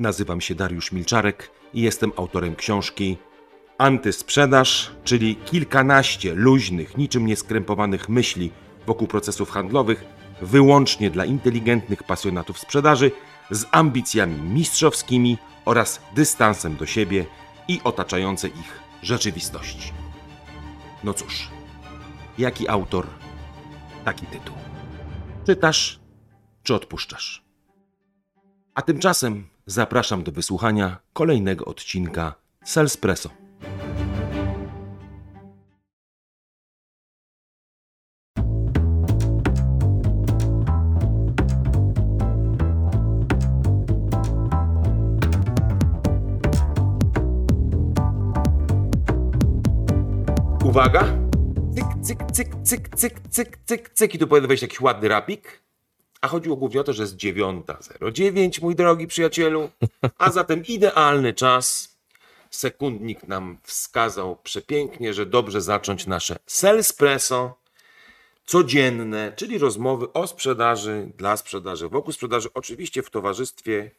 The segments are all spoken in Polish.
Nazywam się Dariusz Milczarek i jestem autorem książki Antysprzedaż, czyli kilkanaście luźnych, niczym nieskrępowanych myśli wokół procesów handlowych, wyłącznie dla inteligentnych pasjonatów sprzedaży, z ambicjami mistrzowskimi oraz dystansem do siebie i otaczającej ich rzeczywistości. No cóż, jaki autor, taki tytuł. Czytasz czy odpuszczasz? A tymczasem zapraszam do wysłuchania kolejnego odcinka Salespresso. Uwaga! Cyk, cyk, cyk, cyk, cyk, cyk, cyk, cyk. I tu powinien wejść jakiś ładny rapik. A chodziło głównie o to, że jest 9.09, mój drogi przyjacielu. A zatem idealny czas. Sekundnik nam wskazał przepięknie, że dobrze zacząć nasze Salespresso codzienne, czyli rozmowy o sprzedaży, dla sprzedaży, wokół sprzedaży, oczywiście w towarzystwie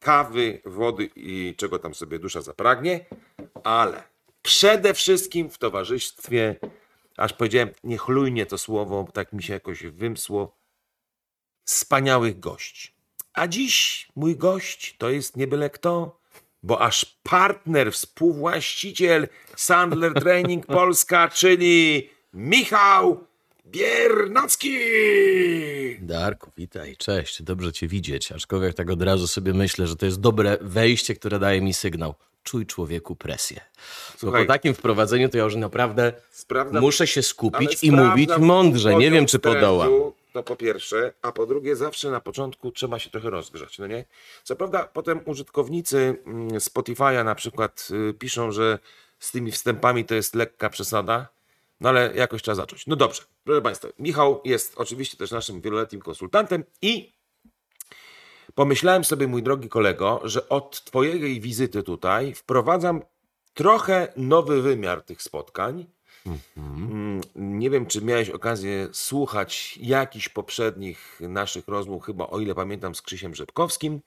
kawy, wody i czego tam sobie dusza zapragnie, ale przede wszystkim w towarzystwie, aż powiedziałem niechlujnie to słowo, bo tak mi się jakoś wymsło, wspaniałych gości. A dziś mój gość to jest nie byle kto, bo aż partner, współwłaściciel Sandler Training Polska, czyli Michał Biernacki. Darku, witaj, cześć, dobrze Cię widzieć. Aczkolwiek tak od razu sobie myślę, że to jest dobre wejście, które daje mi sygnał. Czuj człowieku presję. Słuchaj. Po takim wprowadzeniu to ja już naprawdę muszę się skupić i mówić mądrze. Nie wiem, czy podołam. To po pierwsze, a po drugie, zawsze na początku trzeba się trochę rozgrzać, no nie? Co prawda, potem użytkownicy mm, Spotify'a na przykład y, piszą, że z tymi wstępami to jest lekka przesada, no ale jakoś trzeba zacząć. No dobrze, proszę Państwa, Michał jest oczywiście też naszym wieloletnim konsultantem i pomyślałem sobie, mój drogi kolego, że od Twojej wizyty tutaj wprowadzam trochę nowy wymiar tych spotkań. Mm, Nie wiem, czy miałeś okazję słuchać jakichś poprzednich naszych rozmów, chyba o ile pamiętam, z Krzysiem Rzepkowskim,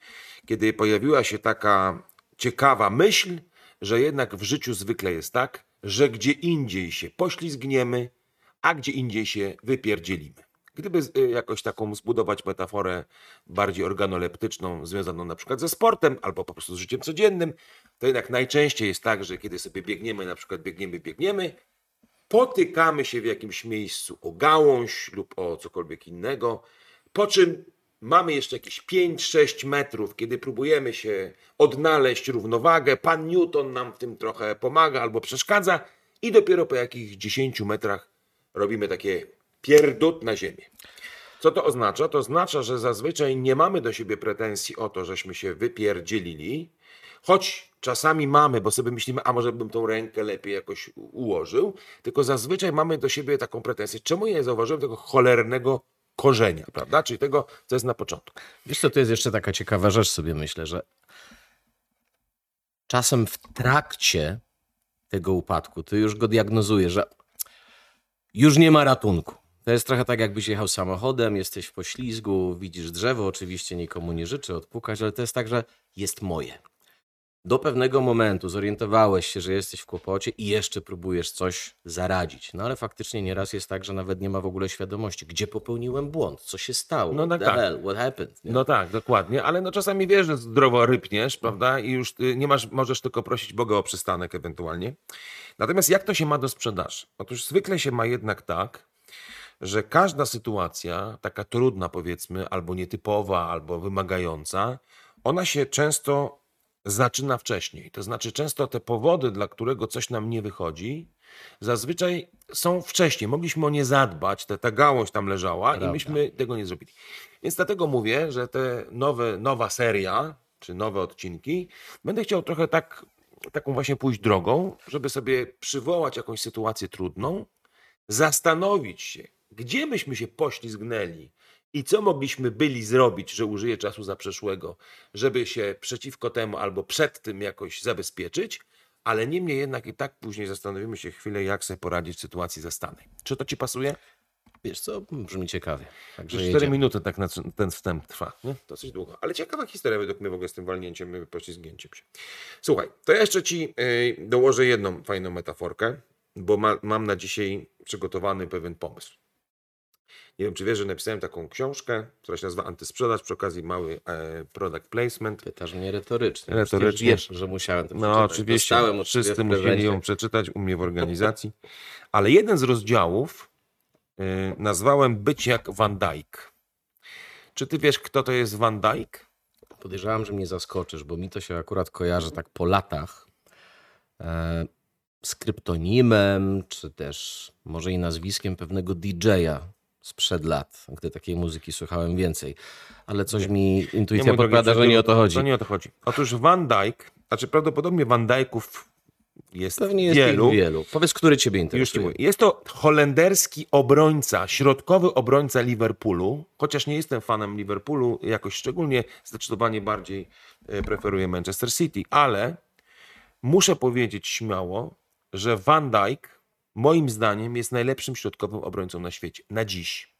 kiedy pojawiła się taka ciekawa myśl, że jednak w życiu zwykle jest tak, że gdzie indziej się poślizgniemy, a gdzie indziej się wypierdzielimy. Gdyby y, jakoś taką zbudować metaforę bardziej organoleptyczną, związaną na przykład ze sportem albo po prostu z życiem codziennym, to jednak najczęściej jest tak, że kiedy sobie biegniemy, na przykład biegniemy, biegniemy, potykamy się w jakimś miejscu o gałąź lub o cokolwiek innego, po czym mamy jeszcze jakieś 5-6 metrów, kiedy próbujemy się odnaleźć równowagę, pan Newton nam w tym trochę pomaga albo przeszkadza i dopiero po jakichś 10 metrach robimy takie pierdut na ziemię. Co to oznacza? To oznacza, że zazwyczaj nie mamy do siebie pretensji o to, żeśmy się wypierdzielili, choć czasami mamy, bo sobie myślimy, a może bym tą rękę lepiej jakoś ułożył, tylko zazwyczaj mamy do siebie taką pretensję, czemu ja nie zauważyłem tego cholernego korzenia, prawda? Czyli tego, co jest na początku. Wiesz co, to jest jeszcze taka ciekawa rzecz sobie myślę, że czasem w trakcie tego upadku ty już go diagnozujesz, że już nie ma ratunku. To jest trochę tak, jakbyś jechał samochodem, jesteś w poślizgu, widzisz drzewo, oczywiście nikomu nie życzę odpukać, ale to jest tak, że jest moje. Do pewnego momentu zorientowałeś się, że jesteś w kłopocie i jeszcze próbujesz coś zaradzić. No ale faktycznie nieraz jest tak, że nawet nie ma w ogóle świadomości, gdzie popełniłem błąd, co się stało, No tak, tak. hell, what happened. nie? No tak, dokładnie, ale no czasami wiesz, że zdrowo rypniesz, prawda? I już ty nie masz, możesz tylko prosić Boga o przystanek ewentualnie. Natomiast jak to się ma do sprzedaży? Otóż zwykle się ma jednak tak, że każda sytuacja, taka trudna powiedzmy, albo nietypowa, albo wymagająca, ona się często zaczyna wcześniej. To znaczy, często te powody, dla którego coś nam nie wychodzi, zazwyczaj są wcześniej. Mogliśmy o nie zadbać, ta, ta gałąź tam leżała Prawda. i myśmy tego nie zrobili. Więc dlatego mówię, że te nowe, nowa seria, czy nowe odcinki, będę chciał trochę tak, taką właśnie pójść drogą, żeby sobie przywołać jakąś sytuację trudną, zastanowić się, gdzie myśmy się poślizgnęli i co mogliśmy byli zrobić, że użyję czasu zaprzeszłego, żeby się przeciwko temu albo przed tym jakoś zabezpieczyć, ale niemniej jednak i tak później zastanowimy się chwilę, jak sobie poradzić w sytuacji zastanej. Czy to ci pasuje? Wiesz co, brzmi ciekawie. Także 4 jedziemy. minuty tak na ten wstęp trwa, nie? Dosyć długo. Ale ciekawa historia według mnie w ogóle z tym walnięciem, y, poślizgnięciem się. Słuchaj, to ja jeszcze ci y, dołożę jedną fajną metaforkę, bo ma, mam na dzisiaj przygotowany pewien pomysł. Nie wiem, czy wiesz, że napisałem taką książkę, która się nazywa Antysprzedaż, przy okazji mały e, product placement. Pytasz mnie retorycznie. Retorycznie. Wiesz, że musiałem to No oczywiście, Dostałem od wszyscy musieli ją przeczytać u mnie w organizacji. Ale jeden z rozdziałów y, nazwałem Być jak Van Dyke. Czy ty wiesz, kto to jest Van Dyke? Podejrzewam, że mnie zaskoczysz, bo mi to się akurat kojarzy tak po latach e, z kryptonimem, czy też może i nazwiskiem pewnego DJ-a sprzed lat, gdy takiej muzyki słuchałem więcej. Ale coś mi intuicja mój drogi że nie o to chodzi. To nie o to chodzi. Otóż Van Dyke, znaczy prawdopodobnie Van Dyków jest Pewnie jest wielu. wielu. Powiedz, który ciebie Już ci interesuje. mówię. Jest to holenderski obrońca, środkowy obrońca Liverpoolu. Chociaż nie jestem fanem Liverpoolu, jakoś szczególnie zdecydowanie bardziej e, preferuję Manchester City, ale muszę powiedzieć śmiało, że Van Dijk moim zdaniem jest najlepszym środkowym obrońcą na świecie. Na dziś.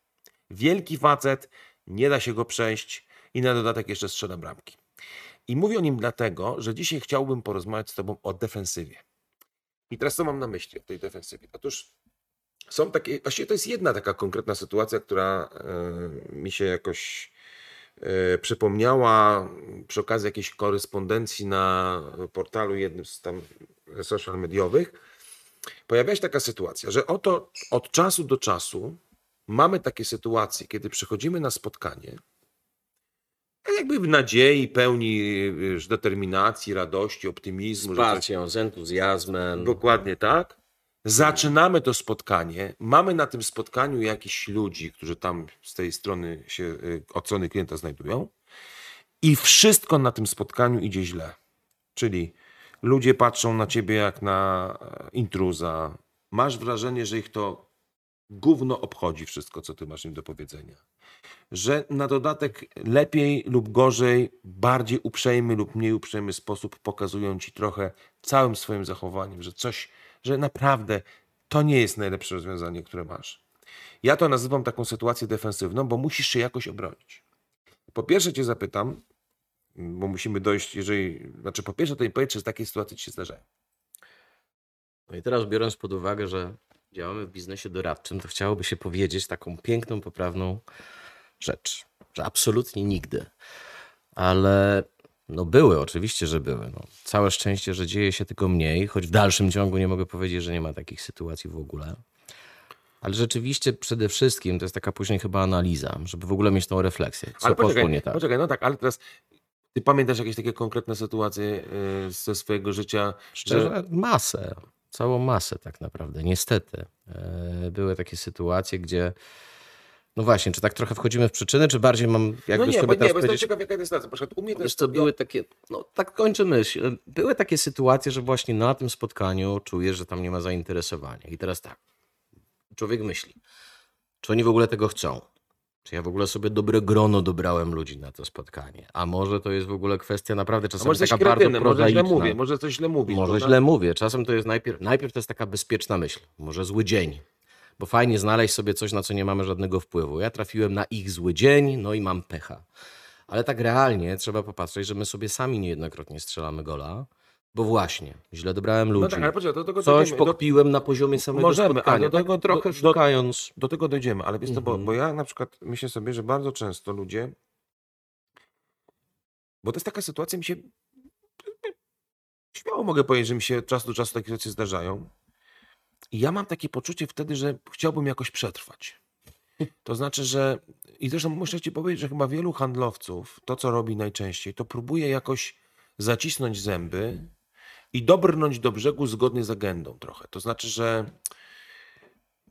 Wielki facet, nie da się go przejść i na dodatek jeszcze strzela bramki. I mówię o nim dlatego, że dzisiaj chciałbym porozmawiać z Tobą o defensywie. I teraz co mam na myśli o tej defensywie? Otóż są takie, właściwie to jest jedna taka konkretna sytuacja, która e, mi się jakoś e, przypomniała przy okazji jakiejś korespondencji na portalu jednym z tam social mediowych. Pojawiała się taka sytuacja, że oto od czasu do czasu mamy takie sytuacje, kiedy przychodzimy na spotkanie, jakby w nadziei, pełni determinacji, radości, optymizmu, że coś Wsparciem, z entuzjazmem. Dokładnie tak. Zaczynamy to spotkanie. Mamy na tym spotkaniu jakichś ludzi, którzy tam z tej strony się, y, od strony klienta znajdują. I wszystko na tym spotkaniu idzie źle. Czyli ludzie patrzą na ciebie jak na e, intruza. Masz wrażenie, że ich to gówno obchodzi wszystko, co ty masz im do powiedzenia. Że na dodatek lepiej lub gorzej, bardziej uprzejmy lub mniej uprzejmy sposób pokazują ci trochę całym swoim zachowaniem, że coś, że naprawdę to nie jest najlepsze rozwiązanie, które masz. Ja to nazywam taką sytuację defensywną, bo musisz się jakoś obronić. Po pierwsze cię zapytam, bo musimy dojść, jeżeli, znaczy po pierwsze to mi powiedz, czy takie sytuacje ci się zdarzają. No i teraz biorąc pod uwagę, że działamy w biznesie doradczym, to chciałoby się powiedzieć taką piękną, poprawną rzecz, że absolutnie nigdy. Ale no były, oczywiście, że były. No, całe szczęście, że dzieje się tylko mniej, choć w dalszym ciągu nie mogę powiedzieć, że nie ma takich sytuacji w ogóle. Ale rzeczywiście przede wszystkim to jest taka później chyba analiza, żeby w ogóle mieć tą refleksję. Co ale poszło poczekaj, nie tak? poczekaj, no tak, ale teraz ty pamiętasz jakieś takie konkretne sytuacje y, ze swojego życia? Szczerze, masę. Całą masę tak naprawdę, niestety. E, Były takie sytuacje, gdzie no właśnie, czy tak trochę wchodzimy w przyczyny, czy bardziej mam jakby No nie, sobie bo, nie, teraz bo jestem powiedzieć... ciekaw, jaka to jest sytuacja. Na przykład u mnie to jest... co, były takie, no tak kończę myśl, były takie sytuacje, że właśnie na tym spotkaniu czujesz, że tam nie ma zainteresowania. I teraz tak, człowiek myśli, czy oni w ogóle tego chcą? Czy ja w ogóle sobie dobre grono dobrałem ludzi na to spotkanie? A może to jest w ogóle kwestia naprawdę A czasami może taka bardzo kretynem, może źle prozaiczna. mówię, może coś źle mówisz. Może źle mówię. Czasem to jest najpierw, najpierw to jest taka bezpieczna myśl. Może zły dzień. Bo fajnie znaleźć sobie coś, na co nie mamy żadnego wpływu. Ja trafiłem na ich zły dzień, no i mam pecha. Ale tak realnie trzeba popatrzeć, że my sobie sami niejednokrotnie strzelamy gola, bo właśnie, źle dobrałem ludzi. No tak, ale poczekaj, do tego Coś dojdziemy. Do, pokpiłem na poziomie samego Możemy, spotkania. ale do tak tego- trochę do- szukając... do tego dojdziemy, ale wiesz co, bo, Mhm. bo ja na przykład myślę sobie, że bardzo często ludzie, bo to jest taka sytuacja, mi się śmiało mogę powiedzieć, że mi się od czasu do czasu takie sytuacje zdarzają. I ja mam takie poczucie wtedy, że chciałbym jakoś przetrwać. To znaczy, że i zresztą muszę ci powiedzieć, że chyba wielu handlowców to, co robi najczęściej, to próbuje jakoś zacisnąć zęby i dobrnąć do brzegu zgodnie z agendą trochę. To znaczy, że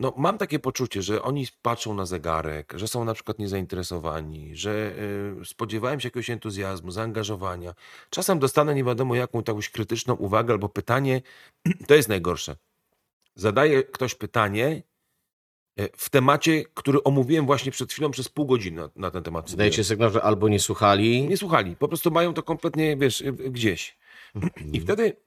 no, mam takie poczucie, że oni patrzą na zegarek, że są na przykład niezainteresowani, że y, spodziewałem się jakiegoś entuzjazmu, zaangażowania. Czasem dostanę nie wiadomo jaką jakąś krytyczną uwagę albo pytanie, to jest najgorsze. Zadaje ktoś pytanie y, w temacie, który omówiłem właśnie przed chwilą przez pół godziny na, na ten temat. Zdajecie sygnał, że albo nie słuchali, Nie słuchali, po prostu mają to kompletnie, wiesz, gdzieś. I wtedy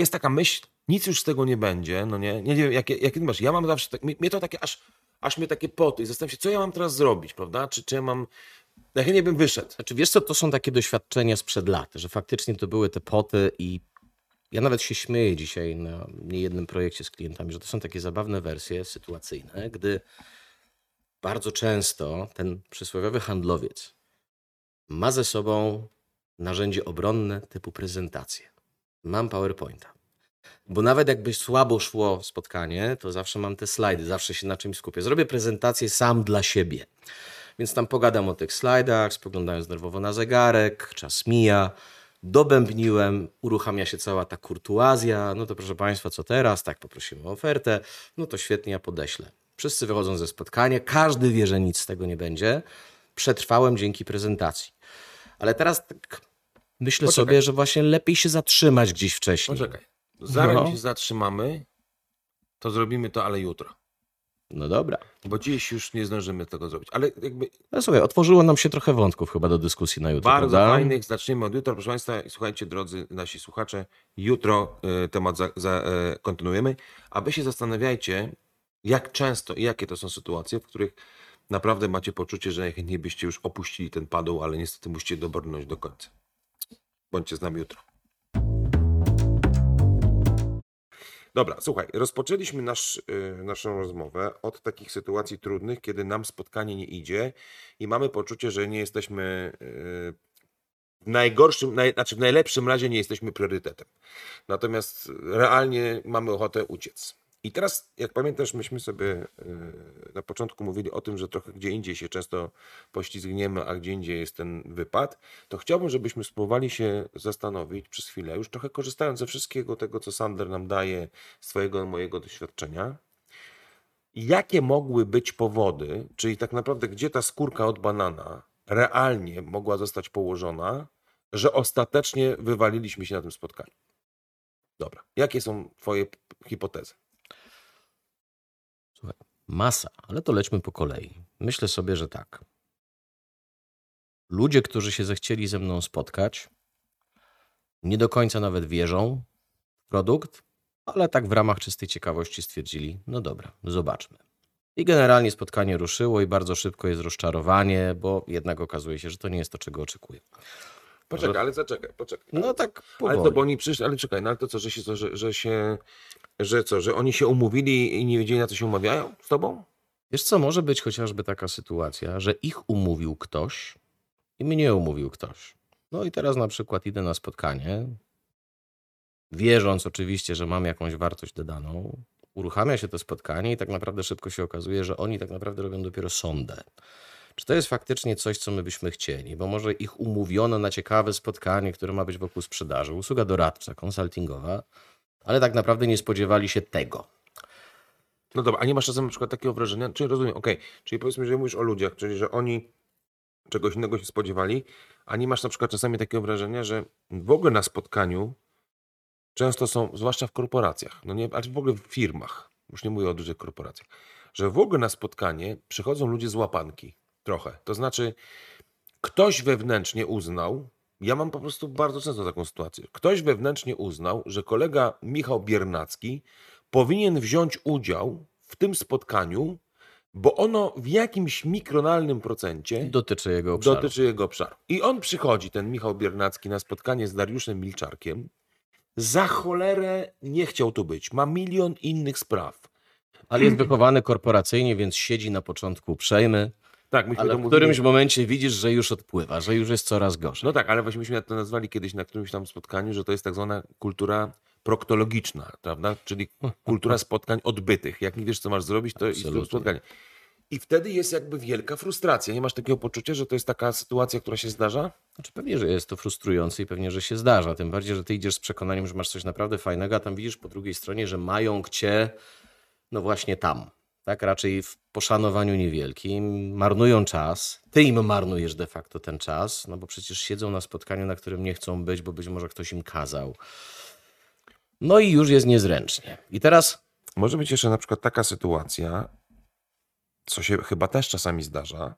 jest taka myśl, nic już z tego nie będzie, no nie, nie wiem, jakie, jakie masz. Ja mam zawsze, tak, mnie to takie aż, aż mnie takie poty i zastanawiam się, co ja mam teraz zrobić, prawda? Czy, czy ja mam... Ja chętnie bym wyszedł. Znaczy, wiesz co, to są takie doświadczenia sprzed lat, że faktycznie to były te poty i ja nawet się śmieję dzisiaj na niejednym projekcie z klientami, że to są takie zabawne wersje sytuacyjne, gdy bardzo często ten przysłowiowy handlowiec ma ze sobą narzędzie obronne typu prezentację. Mam PowerPointa. Bo nawet jakby słabo szło spotkanie, to zawsze mam te slajdy, zawsze się na czymś skupię. Zrobię prezentację sam dla siebie. Więc tam pogadam o tych slajdach, spoglądając nerwowo na zegarek, czas mija, dobębniłem, uruchamia się cała ta kurtuazja, no to proszę Państwa, co teraz? Tak, poprosimy o ofertę, no to świetnie, ja podeślę. Wszyscy wychodzą ze spotkania, każdy wie, że nic z tego nie będzie. Przetrwałem dzięki prezentacji. Ale teraz tak myślę Poczekaj. sobie, że właśnie lepiej się zatrzymać gdzieś wcześniej. Poczekaj. Zanim No. się zatrzymamy, to zrobimy to, ale jutro. No dobra. Bo dziś już nie zdążymy tego zrobić. Ale jakby No słuchaj, otworzyło nam się trochę wątków chyba do dyskusji na jutro, bardzo prawda? fajnych. Zaczniemy od jutra. Proszę Państwa, słuchajcie, drodzy nasi słuchacze, jutro y, temat za, za, y, kontynuujemy. A Wy się zastanawiajcie, jak często i jakie to są sytuacje, w których naprawdę macie poczucie, że najchętniej byście już opuścili ten padł, ale niestety musicie dobrnąć do końca. Bądźcie z nami jutro. Dobra, słuchaj, rozpoczęliśmy nasz, y, naszą rozmowę od takich sytuacji trudnych, kiedy nam spotkanie nie idzie i mamy poczucie, że nie jesteśmy y, w najgorszym, naj, znaczy w najlepszym razie nie jesteśmy priorytetem. Natomiast realnie mamy ochotę uciec. I teraz, jak pamiętasz, myśmy sobie y, na początku mówili o tym, że trochę gdzie indziej się często poślizgniemy, a gdzie indziej jest ten wypad, to chciałbym, żebyśmy spróbowali się zastanowić przez chwilę, już trochę korzystając ze wszystkiego tego, co Sander nam daje, z twojego mojego doświadczenia, jakie mogły być powody, czyli tak naprawdę gdzie ta skórka od banana realnie mogła zostać położona, że ostatecznie wywaliliśmy się na tym spotkaniu. Dobra, jakie są twoje hipotezy? Masa, ale to lećmy po kolei. Myślę sobie, że tak. Ludzie, którzy się zechcieli ze mną spotkać, nie do końca nawet wierzą w produkt, ale tak w ramach czystej ciekawości stwierdzili: no dobra, zobaczmy. I generalnie spotkanie ruszyło i bardzo szybko jest rozczarowanie, bo jednak okazuje się, że to nie jest to, czego oczekuję. Poczekaj, ale zaczekaj, poczekaj. No tak Ale powoli. to, bo oni przyszli, ale czekaj, no ale to co, że się, co, że, że się, że co, że oni się umówili i nie wiedzieli na co się umawiają z tobą? Wiesz co, może być chociażby taka sytuacja, że ich umówił ktoś i mnie umówił ktoś. No i teraz na przykład idę na spotkanie, wierząc oczywiście, że mam jakąś wartość dodaną, uruchamia się to spotkanie i tak naprawdę szybko się okazuje, że oni tak naprawdę robią dopiero sondę. Czy to jest faktycznie coś, co my byśmy chcieli? Bo może ich umówiono na ciekawe spotkanie, które ma być wokół sprzedaży, usługa doradcza, konsultingowa, ale tak naprawdę nie spodziewali się tego. No dobra, a nie masz czasem na przykład takiego wrażenia, czyli rozumiem, okej, czyli powiedzmy, że mówisz o ludziach, czyli że oni czegoś innego się spodziewali, a nie masz na przykład czasami takiego wrażenia, że w ogóle na spotkaniu często są, zwłaszcza w korporacjach, no nie, ale w ogóle w firmach, już nie mówię o dużych korporacjach, że w ogóle na spotkanie przychodzą ludzie z łapanki, trochę. To znaczy, ktoś wewnętrznie uznał, ja mam po prostu bardzo często taką sytuację, ktoś wewnętrznie uznał, że kolega Michał Biernacki powinien wziąć udział w tym spotkaniu, bo ono w jakimś mikronalnym procencie Dotyczy jego obszaru. dotyczy jego obszaru. I on przychodzi, ten Michał Biernacki, na spotkanie z Dariuszem Milczarkiem. Za cholerę nie chciał tu być. Ma milion innych spraw. Ale jest wychowany korporacyjnie, więc siedzi na początku uprzejmy, Tak, myśmy ale to w mówili. którymś momencie widzisz, że już odpływa, że już jest coraz gorzej. No tak, ale właśnie myśmy to nazwali kiedyś na którymś tam spotkaniu, że to jest tak zwana kultura proktologiczna, prawda? Czyli kultura spotkań odbytych. Jak nie wiesz, co masz zrobić, to jest Absolutnie. spotkanie. I wtedy jest jakby wielka frustracja. Nie masz takiego poczucia, że to jest taka sytuacja, która się zdarza? Znaczy pewnie, że jest to frustrujące i pewnie, że się zdarza. Tym bardziej, że ty idziesz z przekonaniem, że masz coś naprawdę fajnego, a tam widzisz po drugiej stronie, że mają cię no właśnie tam. Tak, raczej w poszanowaniu niewielkim, marnują czas, ty im marnujesz de facto ten czas, no bo przecież siedzą na spotkaniu, na którym nie chcą być, bo być może ktoś im kazał. No i już jest niezręcznie. I teraz Może być jeszcze na przykład taka sytuacja, co się chyba też czasami zdarza,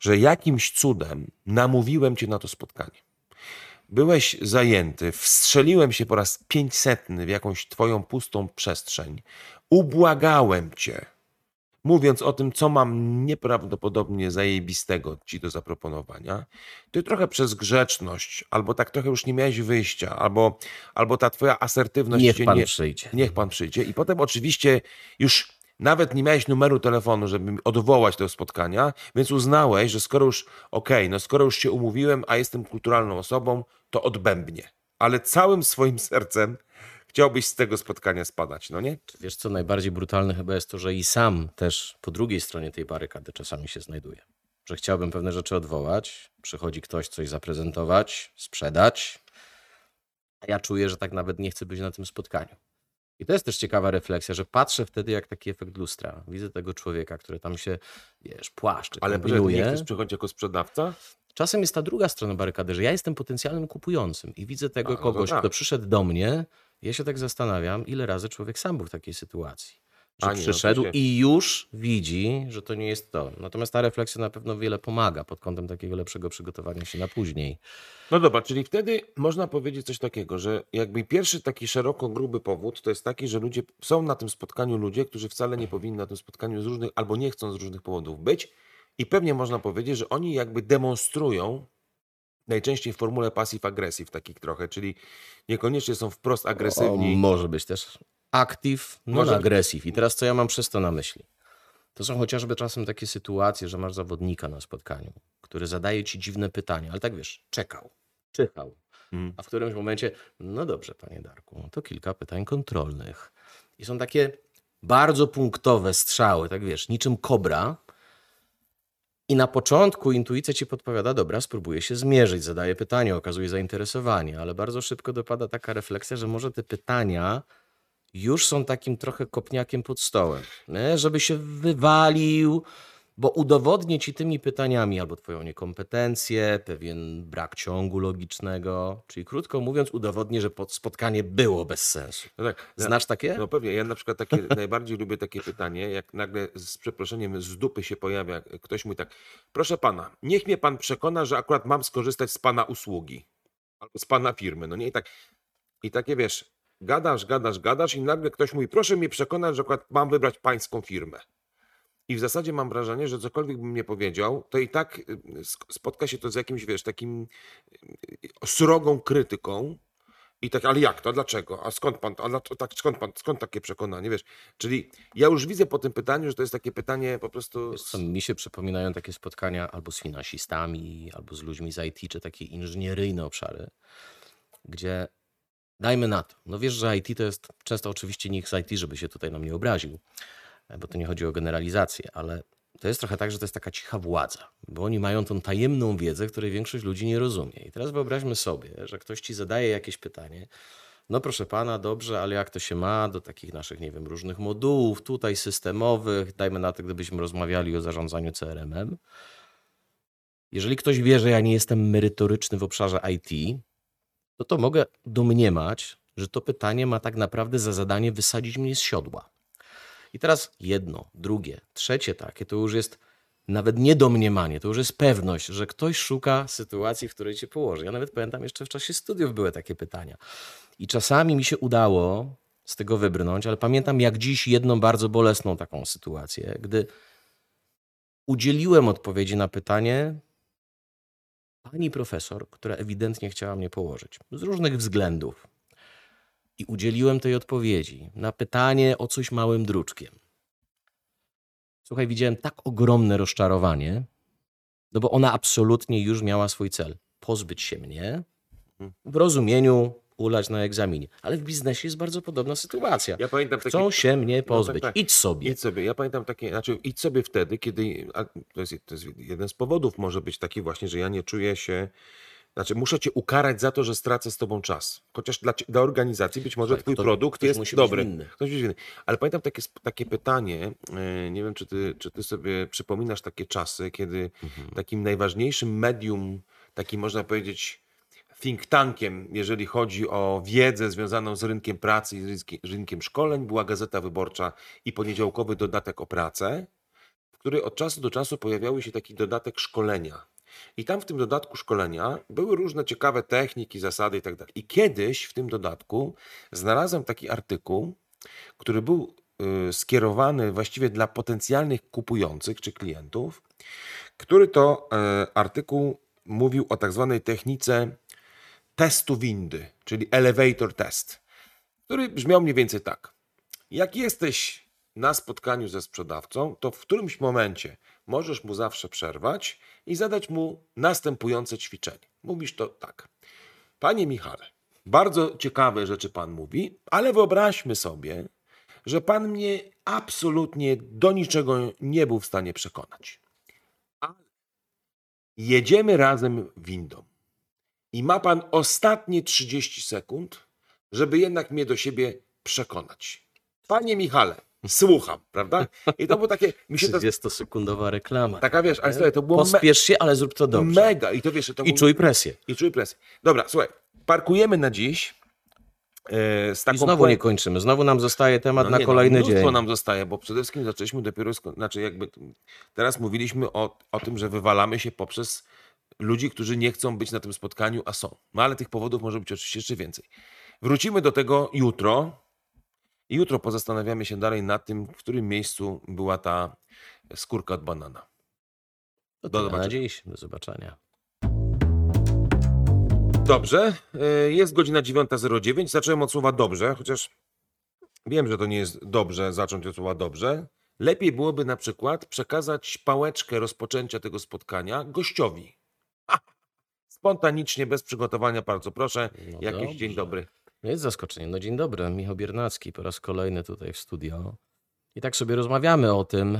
że jakimś cudem namówiłem cię na to spotkanie. Byłeś zajęty, wstrzeliłem się po raz pięćsetny w jakąś twoją pustą przestrzeń, ubłagałem cię, mówiąc o tym, co mam nieprawdopodobnie zajebistego ci do zaproponowania, ty trochę przez grzeczność, albo tak trochę już nie miałeś wyjścia, albo, albo ta twoja asertywność Niech pan nie, przyjdzie. Niech pan przyjdzie. I potem oczywiście już nawet nie miałeś numeru telefonu, żeby odwołać tego spotkania, więc uznałeś, że skoro już, okej, no skoro już się umówiłem, a jestem kulturalną osobą, to odbębnie. Ale całym swoim sercem chciałbyś z tego spotkania spadać, no nie? Wiesz co, najbardziej brutalne chyba jest to, że i sam też po drugiej stronie tej barykady czasami się znajduję. Że chciałbym pewne rzeczy odwołać, przychodzi ktoś coś zaprezentować, sprzedać, a ja czuję, że tak nawet nie chcę być na tym spotkaniu. I to jest też ciekawa refleksja, że patrzę wtedy jak taki efekt lustra. Widzę tego człowieka, który tam się, wiesz, płaszczy, Ale poczekaj, ty nie kombinuje. chcesz przychodzić jako sprzedawca? Czasem jest ta druga strona barykady, że ja jestem potencjalnym kupującym i widzę tego A, no kogoś, tak. kto przyszedł do mnie. Ja się tak zastanawiam, ile razy człowiek sam był w takiej sytuacji. Że A nie, no przyszedł się- i już widzi, że to nie jest to. Natomiast ta refleksja na pewno wiele pomaga pod kątem takiego lepszego przygotowania się na później. No dobra, czyli wtedy można powiedzieć coś takiego, że jakby pierwszy taki szeroko gruby powód to jest taki, że ludzie są na tym spotkaniu ludzie, którzy wcale nie powinni na tym spotkaniu z różnych albo nie chcą z różnych powodów być i pewnie można powiedzieć, że oni jakby demonstrują najczęściej w formule passive-aggressive takich trochę, czyli niekoniecznie są wprost O, agresywni. może być też active, non-aggressive. I teraz co ja mam przez to na myśli? To są chociażby czasem takie sytuacje, że masz zawodnika na spotkaniu, który zadaje ci dziwne pytania, ale tak wiesz, czekał, czyhał. Mm. A w którymś momencie, no dobrze, panie Darku, to kilka pytań kontrolnych. I są takie bardzo punktowe strzały, tak wiesz, niczym kobra. I na początku intuicja ci podpowiada, dobra, spróbuję się zmierzyć, zadaję pytanie, okazuje zainteresowanie, ale bardzo szybko dopada taka refleksja, że może te pytania już są takim trochę kopniakiem pod stołem, nie? żeby się wywalił, bo udowodnię ci tymi pytaniami albo twoją niekompetencję, pewien brak ciągu logicznego, czyli krótko mówiąc, udowodnię, że spotkanie było bez sensu. No tak, na- Znasz takie? No pewnie, ja na przykład takie najbardziej lubię takie pytanie, jak nagle z przeproszeniem z dupy się pojawia ktoś mówi tak, proszę pana, niech mnie pan przekona, że akurat mam skorzystać z pana usługi albo z pana firmy, no nie i tak i takie wiesz, gadasz, gadasz, gadasz i nagle ktoś mówi, proszę mnie przekonać, że akurat mam wybrać pańską firmę. I w zasadzie mam wrażenie, że cokolwiek bym nie powiedział, to i tak y, spotka się to z jakimś, wiesz, takim y, srogą krytyką, i tak, ale jak to? Dlaczego? A skąd pan? A dlaczego- tak, skąd pan? Skąd takie przekonanie? Wiesz, czyli ja już widzę po tym pytaniu, że to jest takie pytanie po prostu. Wiesz co, mi się przypominają takie spotkania albo z finansistami, albo z ludźmi z IT, czy takie inżynieryjne obszary, gdzie dajmy na to. No wiesz, że IT to jest często oczywiście nikt z IT, żeby się tutaj nam nie obraził, bo to nie chodzi o generalizację, ale to jest trochę tak, że to jest taka cicha władza, bo oni mają tą tajemną wiedzę, której większość ludzi nie rozumie. I teraz wyobraźmy sobie, że ktoś ci zadaje jakieś pytanie, no proszę pana, dobrze, ale jak to się ma do takich naszych, nie wiem, różnych modułów, tutaj systemowych, dajmy na to, gdybyśmy rozmawiali o zarządzaniu CRM-em. Jeżeli ktoś wie, że ja nie jestem merytoryczny w obszarze IT, to to mogę domniemać, że to pytanie ma tak naprawdę za zadanie wysadzić mnie z siodła. I teraz jedno, drugie, trzecie takie, to już jest nawet nie domniemanie, to już jest pewność, że ktoś szuka sytuacji, w której cię położy. Ja nawet pamiętam, jeszcze w czasie studiów były takie pytania. I czasami mi się udało z tego wybrnąć, ale pamiętam jak dziś jedną bardzo bolesną taką sytuację, gdy udzieliłem odpowiedzi na pytanie pani profesor, która ewidentnie chciała mnie położyć z różnych względów. I udzieliłem tej odpowiedzi na pytanie o coś małym druczkiem. Słuchaj, widziałem tak ogromne rozczarowanie, no bo ona absolutnie już miała swój cel pozbyć się mnie w rozumieniu ulać na egzaminie. Ale w biznesie jest bardzo podobna sytuacja. Ja pamiętam. Chcą się mnie pozbyć. tak. Idź sobie. Idź sobie. Ja pamiętam takie, znaczy idź sobie wtedy, kiedy. To, jest, to jest jeden z powodów, może być taki właśnie, że ja nie czuję się. Znaczy, muszę cię ukarać za to, że stracę z tobą czas. Chociaż dla, dla organizacji być może Słuchaj, twój ktoś- produkt ktoś jest dobry. winny. Ktoś musi winny. Ale pamiętam takie, takie pytanie, e, nie wiem, czy ty, czy ty sobie przypominasz takie czasy, kiedy Mhm. takim najważniejszym medium, takim można powiedzieć think tankiem, jeżeli chodzi o wiedzę związaną z rynkiem pracy i z rynki- rynkiem szkoleń, była Gazeta Wyborcza i poniedziałkowy dodatek o pracę, w której od czasu do czasu pojawiały się taki dodatek szkolenia. I tam w tym dodatku szkolenia były różne ciekawe techniki, zasady i tak. I kiedyś w tym dodatku znalazłem taki artykuł, który był y, skierowany właściwie dla potencjalnych kupujących czy klientów, który to e, artykuł mówił o tak zwanej technice testu windy, czyli elevator test, który brzmiał mniej więcej tak. Jak jesteś na spotkaniu ze sprzedawcą, to w którymś momencie możesz mu zawsze przerwać i zadać mu następujące ćwiczenie. Mówisz to tak. Panie Michale, bardzo ciekawe rzeczy pan mówi, ale wyobraźmy sobie, że pan mnie absolutnie do niczego nie był w stanie przekonać. Jedziemy razem windą i ma pan ostatnie 30 sekund, żeby jednak mnie do siebie przekonać. Panie Michale, słucham, prawda? I to było takie, mi się to, 30-sekundowa reklama. taka wiesz, ale słuchaj, to było Pospiesz się, ale zrób to dobrze. mega i to wiesz, to I był- czuj presję. i czuj presję. Dobra, słuchaj, parkujemy na dziś e, z taką I znowu nie kończymy. Znowu nam zostaje temat No na nie, kolejny no, dzień. nam zostaje, bo przede wszystkim zaczęliśmy dopiero, sko- znaczy jakby teraz mówiliśmy o, o tym, że wywalamy się poprzez ludzi, którzy nie chcą być na tym spotkaniu, a są. No ale tych powodów może być oczywiście jeszcze więcej. Wrócimy do tego jutro i jutro pozastanawiamy się dalej nad tym, w którym miejscu była ta skórka od banana. Do na zobaczenia. dziś. Do zobaczenia. Dobrze, e, jest godzina 9.09. Zacząłem od słowa dobrze, chociaż wiem, że to nie jest dobrze zacząć od słowa dobrze. Lepiej byłoby na przykład przekazać pałeczkę rozpoczęcia tego spotkania gościowi. Ha! Spontanicznie, bez przygotowania, bardzo proszę. No Jakiś dobrze. dzień dobry. No Jest zaskoczenie. No dzień dobry, Michał Biernacki po raz kolejny tutaj w studio. I tak sobie rozmawiamy o tym,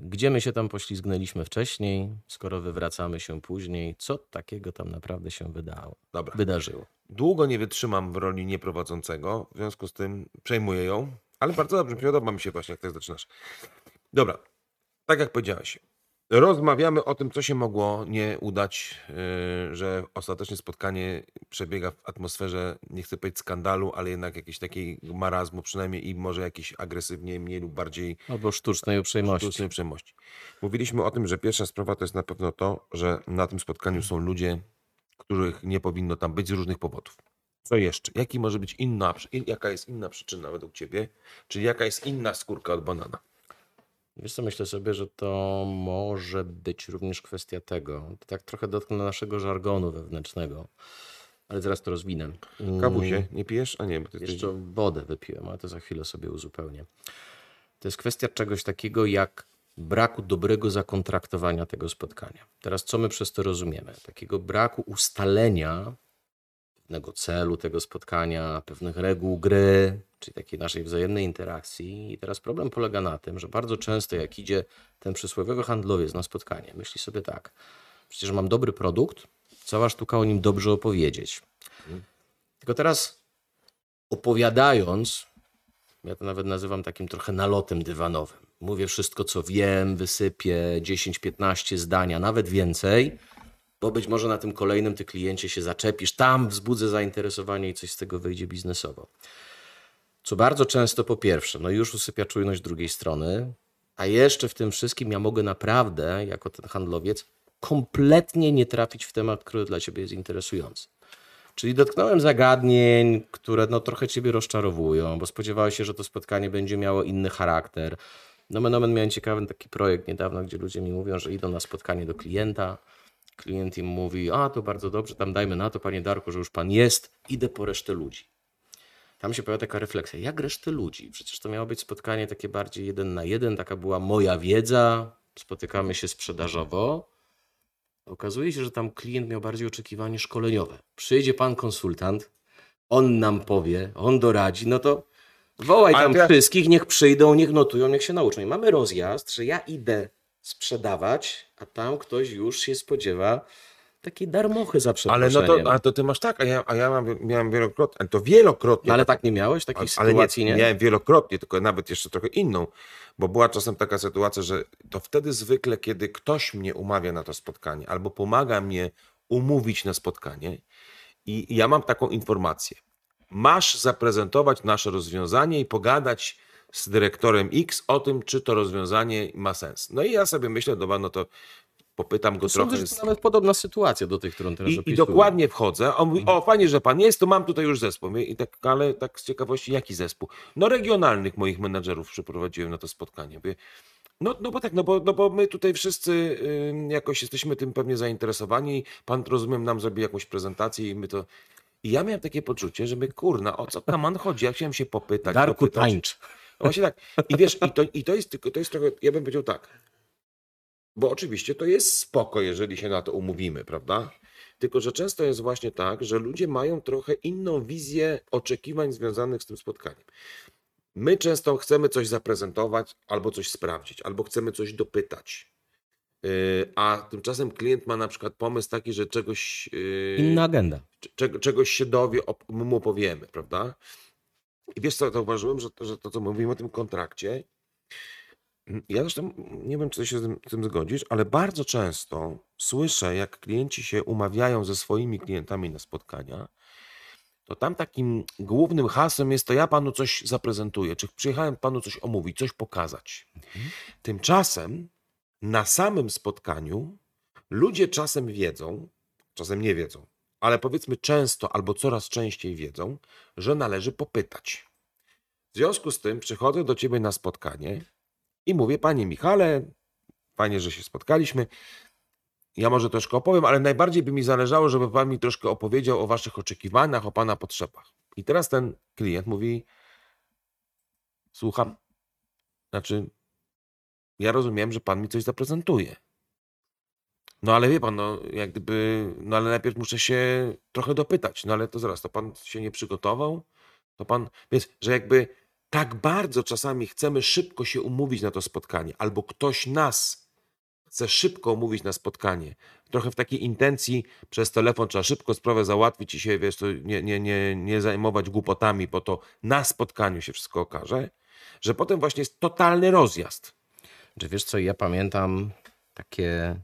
gdzie my się tam poślizgnęliśmy wcześniej, skoro wywracamy się później, co takiego tam naprawdę się wydało, Dobra. wydarzyło. Długo nie wytrzymam w roli nieprowadzącego, w związku z tym przejmuję ją, ale bardzo dobrze, podoba mi się właśnie, jak tak zaczynasz. Dobra, tak jak powiedziałeś, rozmawiamy o tym, co się mogło nie udać, yy, że ostatecznie spotkanie przebiega w atmosferze, nie chcę powiedzieć skandalu, ale jednak jakiejś takiej marazmu przynajmniej i może jakiś agresywniej, mniej lub bardziej Albo sztucznej uprzejmości. sztucznej uprzejmości. Mówiliśmy o tym, że pierwsza sprawa to jest na pewno to, że na tym spotkaniu są ludzie, których nie powinno tam być z różnych powodów. Co jeszcze? Jaki może być inna, jaka jest inna przyczyna według Ciebie? Czyli jaka jest inna skórka od banana? Wiesz co, myślę sobie, że to może być również kwestia tego, to tak trochę dotknę naszego żargonu wewnętrznego, ale zaraz to rozwinę. Mm, Kawusie, nie pijesz? A nie, bo ty. Jeszcze wodę wypiłem, ale to za chwilę sobie uzupełnię. To jest kwestia czegoś takiego jak braku dobrego zakontraktowania tego spotkania. Teraz co my przez to rozumiemy? Takiego braku ustalenia pewnego celu tego spotkania, pewnych reguł gry, czyli takiej naszej wzajemnej interakcji. I teraz problem polega na tym, że bardzo często jak idzie ten przysłowiowy handlowiec na spotkanie, myśli sobie tak, przecież mam dobry produkt, cała sztuka o nim dobrze opowiedzieć. Tylko teraz opowiadając, ja to nawet nazywam takim trochę nalotem dywanowym. Mówię wszystko, co wiem, wysypię 10-15 zdania, nawet więcej, bo być może na tym kolejnym ty kliencie się zaczepisz, tam wzbudzę zainteresowanie i coś z tego wyjdzie biznesowo. Co bardzo często po pierwsze, no już usypia czujność drugiej strony, a jeszcze w tym wszystkim ja mogę naprawdę, jako ten handlowiec, kompletnie nie trafić w temat, który dla ciebie jest interesujący. Czyli dotknąłem zagadnień, które no, trochę ciebie rozczarowują, bo spodziewałeś się, że to spotkanie będzie miało inny charakter. No, nomen miałem ciekawy taki projekt niedawno, gdzie ludzie mi mówią, że idą na spotkanie do klienta. Klient im mówi, a to bardzo dobrze, tam dajmy na to, panie Darku, że już pan jest, idę po resztę ludzi. Tam się pojawia taka refleksja, jak resztę ludzi? Przecież to miało być spotkanie takie bardziej jeden na jeden, taka była moja wiedza, spotykamy się sprzedażowo. Okazuje się, że tam klient miał bardziej oczekiwanie szkoleniowe. Przyjdzie pan konsultant, on nam powie, on doradzi, no to wołaj tam ja- wszystkich, niech przyjdą, niech notują, niech się nauczą. I mamy rozjazd, że ja idę sprzedawać, a tam ktoś już się spodziewa takiej darmochy za Ale no to, a to ty masz tak, a ja, a ja mam, miałem wielokrotnie, to wielokrotnie. No ale tak nie miałeś takiej ale sytuacji, nie? Miałem wielokrotnie, tylko nawet jeszcze trochę inną, bo była czasem taka sytuacja, że to wtedy zwykle, kiedy ktoś mnie umawia na to spotkanie albo pomaga mnie umówić na spotkanie i ja mam taką informację. Masz zaprezentować nasze rozwiązanie i pogadać z dyrektorem X o tym, czy to rozwiązanie ma sens. No i ja sobie myślę, dobra, no to popytam go Sądzę, trochę. że to nawet podobna sytuacja do tej, którą teraz I, I dokładnie wchodzę. On mówi, Mhm. o fajnie, że pan jest, to mam tutaj już zespół. I tak, ale tak z ciekawości, jaki zespół? No regionalnych moich menadżerów przyprowadziłem na to spotkanie. No, no bo tak, no bo, no bo my tutaj wszyscy jakoś jesteśmy tym pewnie zainteresowani. Pan, rozumiem, nam zrobi jakąś prezentację i my to... I ja miałem takie poczucie, że my, kurna, o co kaman chodzi? Ja chciałem się popytać. Darku dopytać. tańcz. No właśnie tak. I wiesz, i to, i to jest tylko, to jest trochę, ja bym powiedział tak. Bo oczywiście to jest spoko, jeżeli się na to umówimy, prawda? Tylko, że często jest właśnie tak, że ludzie mają trochę inną wizję oczekiwań związanych z tym spotkaniem. My często chcemy coś zaprezentować, albo coś sprawdzić, albo chcemy coś dopytać. Yy, A tymczasem klient ma na przykład pomysł taki, że czegoś. yy, Inna agenda. czego, czegoś się dowie, mu opowiemy, prawda? I wiesz co, zauważyłem, że, to- że to, co mówimy o tym kontrakcie, mm, ja zresztą nie wiem, czy się z tym, z tym zgodzisz, ale bardzo często słyszę, jak klienci się umawiają ze swoimi klientami na spotkania, to tam takim głównym hasłem jest to ja panu coś zaprezentuję, czy przyjechałem panu coś omówić, coś pokazać. Tymczasem na samym spotkaniu ludzie czasem wiedzą, czasem nie wiedzą, ale powiedzmy często albo coraz częściej wiedzą, że należy popytać. W związku z tym przychodzę do ciebie na spotkanie i mówię, panie Michale, fajnie, że się spotkaliśmy. Ja może troszkę opowiem, ale najbardziej by mi zależało, żeby pan mi troszkę opowiedział o waszych oczekiwaniach, o pana potrzebach. I teraz ten klient mówi: Słucham. Znaczy, ja rozumiem, że pan mi coś zaprezentuje. No ale wie pan, no jak gdyby, no ale najpierw muszę się trochę dopytać. No ale to zaraz, to pan się nie przygotował? To pan, więc, że jakby tak bardzo czasami chcemy szybko się umówić na to spotkanie, albo ktoś nas chce szybko umówić na spotkanie, trochę w takiej intencji, przez telefon trzeba szybko sprawę załatwić i się, wiesz, to nie, nie, nie, nie zajmować głupotami, bo to na spotkaniu się wszystko okaże, że potem właśnie jest totalny rozjazd. Czy wiesz co, ja pamiętam takie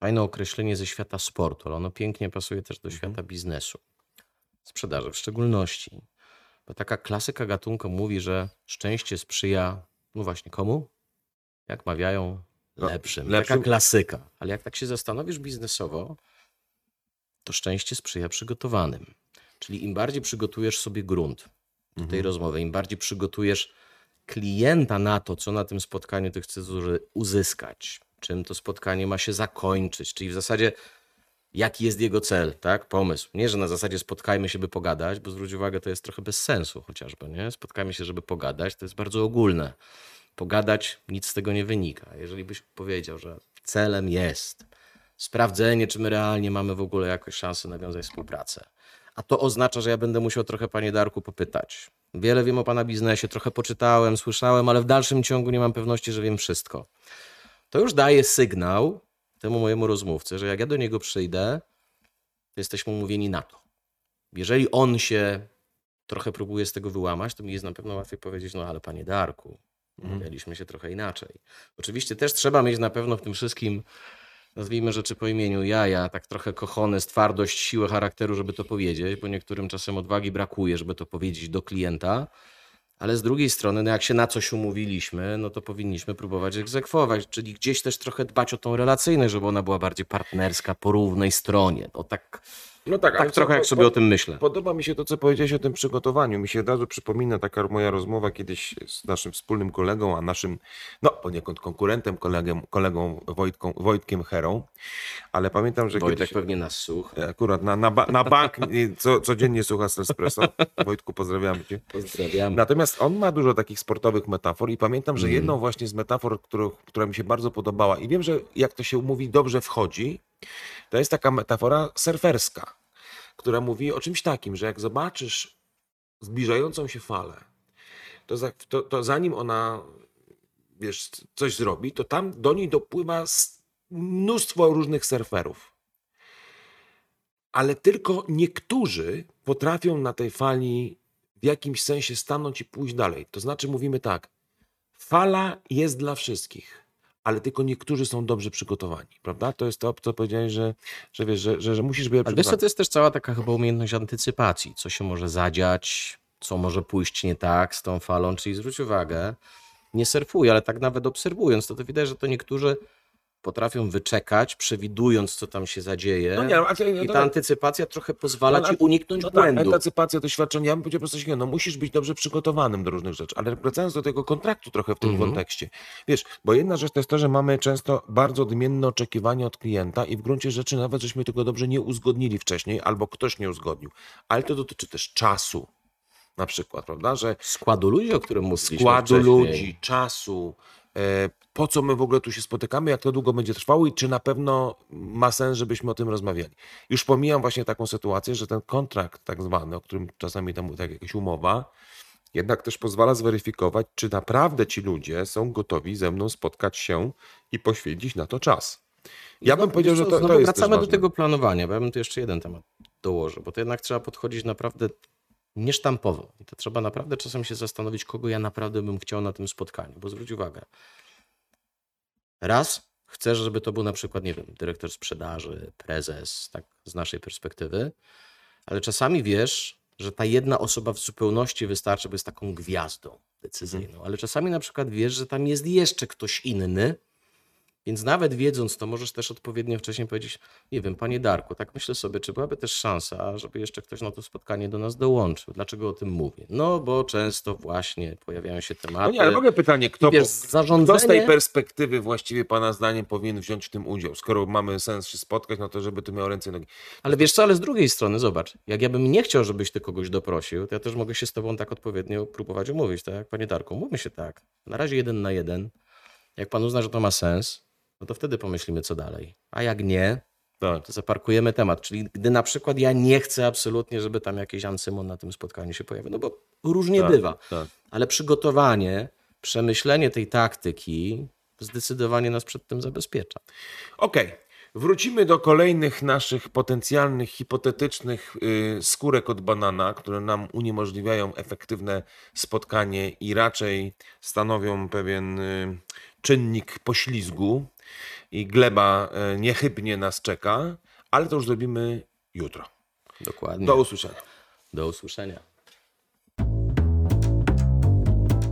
fajne określenie ze świata sportu, ale ono pięknie pasuje też do świata biznesu. Sprzedaży w szczególności. Bo taka klasyka gatunku mówi, że szczęście sprzyja, no właśnie komu? Jak mawiają, No, lepszym. lepszym. Taka klasyka. Ale jak tak się zastanowisz biznesowo, to szczęście sprzyja przygotowanym. Czyli im bardziej przygotujesz sobie grunt do tej rozmowy, im bardziej przygotujesz klienta na to, co na tym spotkaniu ty chcesz uzy- uzyskać, czym to spotkanie ma się zakończyć, czyli w zasadzie jaki jest jego cel, tak? Pomysł. Nie, że na zasadzie spotkajmy się, by pogadać, bo zwróć uwagę, to jest trochę bez sensu chociażby, nie? Spotkajmy się, żeby pogadać, to jest bardzo ogólne. Pogadać, nic z tego nie wynika. Jeżeli byś powiedział, że celem jest sprawdzenie, czy my realnie mamy w ogóle jakąś szansę nawiązać współpracę, a to oznacza, że ja będę musiał trochę, panie Darku, popytać. Wiele wiem o pana biznesie, trochę poczytałem, słyszałem, ale w dalszym ciągu nie mam pewności, że wiem wszystko. To już daje sygnał temu mojemu rozmówcy, że jak ja do niego przyjdę, to jesteśmy umówieni na to. Jeżeli on się trochę próbuje z tego wyłamać, to mi jest na pewno łatwiej powiedzieć, no ale panie Darku, umawialiśmy się trochę inaczej. Oczywiście też trzeba mieć na pewno w tym wszystkim, nazwijmy rzeczy po imieniu, jaja, tak trochę kochone, twardość, siłę charakteru, żeby to powiedzieć, bo niektórym czasem odwagi brakuje, żeby to powiedzieć do klienta. Ale z drugiej strony, no jak się na coś umówiliśmy, no to powinniśmy próbować egzekwować, czyli gdzieś też trochę dbać o tą relacyjność, żeby ona była bardziej partnerska, po równej stronie. To tak, No tak, tak trochę jak sobie o tym myślę. Podoba mi się to, co powiedziałeś o tym przygotowaniu. Mi się od razu przypomina taka moja rozmowa kiedyś z naszym wspólnym kolegą, a naszym, no poniekąd konkurentem, kolegą, kolegą Wojtką, Wojtkiem Herą. Ale pamiętam, że Wojtek kiedyś pewnie nas słucha. akurat na, na, ba- na bank co, codziennie słucha Espresso. Wojtku, pozdrawiamy cię. Pozdrawiam. Natomiast on ma dużo takich sportowych metafor i pamiętam, że jedną właśnie z metafor, którą, która mi się bardzo podobała i wiem, że jak to się mówi, dobrze wchodzi, to jest taka metafora surferska, która mówi o czymś takim, że jak zobaczysz zbliżającą się falę, to, za, to, to zanim ona wiesz, coś zrobi, to tam do niej dopływa mnóstwo różnych surferów. Ale tylko niektórzy potrafią na tej fali w jakimś sensie stanąć i pójść dalej. To znaczy mówimy tak, fala jest dla wszystkich, ale tylko niektórzy są dobrze przygotowani, prawda? To jest to, co powiedziałeś, że, że wiesz, że, że, że musisz być Ale wiesz co, to jest też cała taka chyba umiejętność antycypacji, co się może zadziać, co może pójść nie tak z tą falą, czyli zwróć uwagę, nie surfuję, ale tak nawet obserwując, to, to widać, że to niektórzy potrafią wyczekać, przewidując, co tam się zadzieje. No nie, ale- ale- I no ta tak. antycypacja trochę pozwala Ale- ci uniknąć No tak, błędu. antycypacja, doświadczenie. Ja bym powiedział po prostu, no musisz być dobrze przygotowanym do różnych rzeczy, ale wracając do tego kontraktu trochę w tym Mhm. kontekście. Wiesz, bo jedna rzecz to jest to, że mamy często bardzo odmienne oczekiwania od klienta i w gruncie rzeczy nawet żeśmy tego dobrze nie uzgodnili wcześniej, albo ktoś nie uzgodnił. Ale to dotyczy też czasu na przykład, prawda, że Składu ludzi, o którym mówiliśmy składu wcześniej. ludzi, czasu, e, po co my w ogóle tu się spotykamy, jak to długo będzie trwało i czy na pewno ma sens, żebyśmy o tym rozmawiali. Już pomijam właśnie taką sytuację, że ten kontrakt tak zwany, o którym czasami tam tak jakaś umowa, jednak też pozwala zweryfikować, czy naprawdę ci ludzie są gotowi ze mną spotkać się i poświęcić na to czas. Ja bym No, powiedział, wiesz że co, to, to jest wracamy do tego planowania, bo ja bym tu jeszcze jeden temat dołożył, bo to jednak trzeba podchodzić naprawdę niesztampowo. I to trzeba naprawdę czasem się zastanowić, kogo ja naprawdę bym chciał na tym spotkaniu, bo zwróć uwagę. Raz, chcesz, żeby to był na przykład, nie wiem, dyrektor sprzedaży, prezes, tak z naszej perspektywy, ale czasami wiesz, że ta jedna osoba w zupełności wystarczy, bo jest taką gwiazdą decyzyjną, ale czasami na przykład wiesz, że tam jest jeszcze ktoś inny, więc nawet wiedząc to, możesz też odpowiednio wcześniej powiedzieć, nie wiem, panie Darku, tak myślę sobie, czy byłaby też szansa, żeby jeszcze ktoś na to spotkanie do nas dołączył. Dlaczego o tym mówię? No, bo często właśnie pojawiają się tematy. No nie, ale ogóle pytanie, kto, wiesz, zarządzanie- kto z tej perspektywy właściwie Pana zdaniem powinien wziąć w tym udział? Skoro mamy sens się spotkać, no to żeby to miało ręce i nogi. Ale wiesz co, ale z drugiej strony, zobacz, jak ja bym nie chciał, żebyś ty kogoś doprosił, to ja też mogę się z tobą tak odpowiednio próbować umówić, tak? Panie Darku, mówmy się tak. Na razie jeden na jeden. Jak pan uzna, że to ma sens, no to wtedy pomyślimy, co dalej. A jak nie, Tak. to zaparkujemy temat. Czyli gdy na przykład ja nie chcę absolutnie, żeby tam jakiś Ancymon na tym spotkaniu się pojawił, no bo różnie Tak, bywa. tak. Ale przygotowanie, przemyślenie tej taktyki zdecydowanie nas przed tym zabezpiecza. Okej. Wrócimy do kolejnych naszych potencjalnych, hipotetycznych y, skórek od banana, które nam uniemożliwiają efektywne spotkanie i raczej stanowią pewien y, czynnik poślizgu i gleba y, niechybnie nas czeka, ale to już zrobimy jutro. Dokładnie. Do usłyszenia. Do usłyszenia.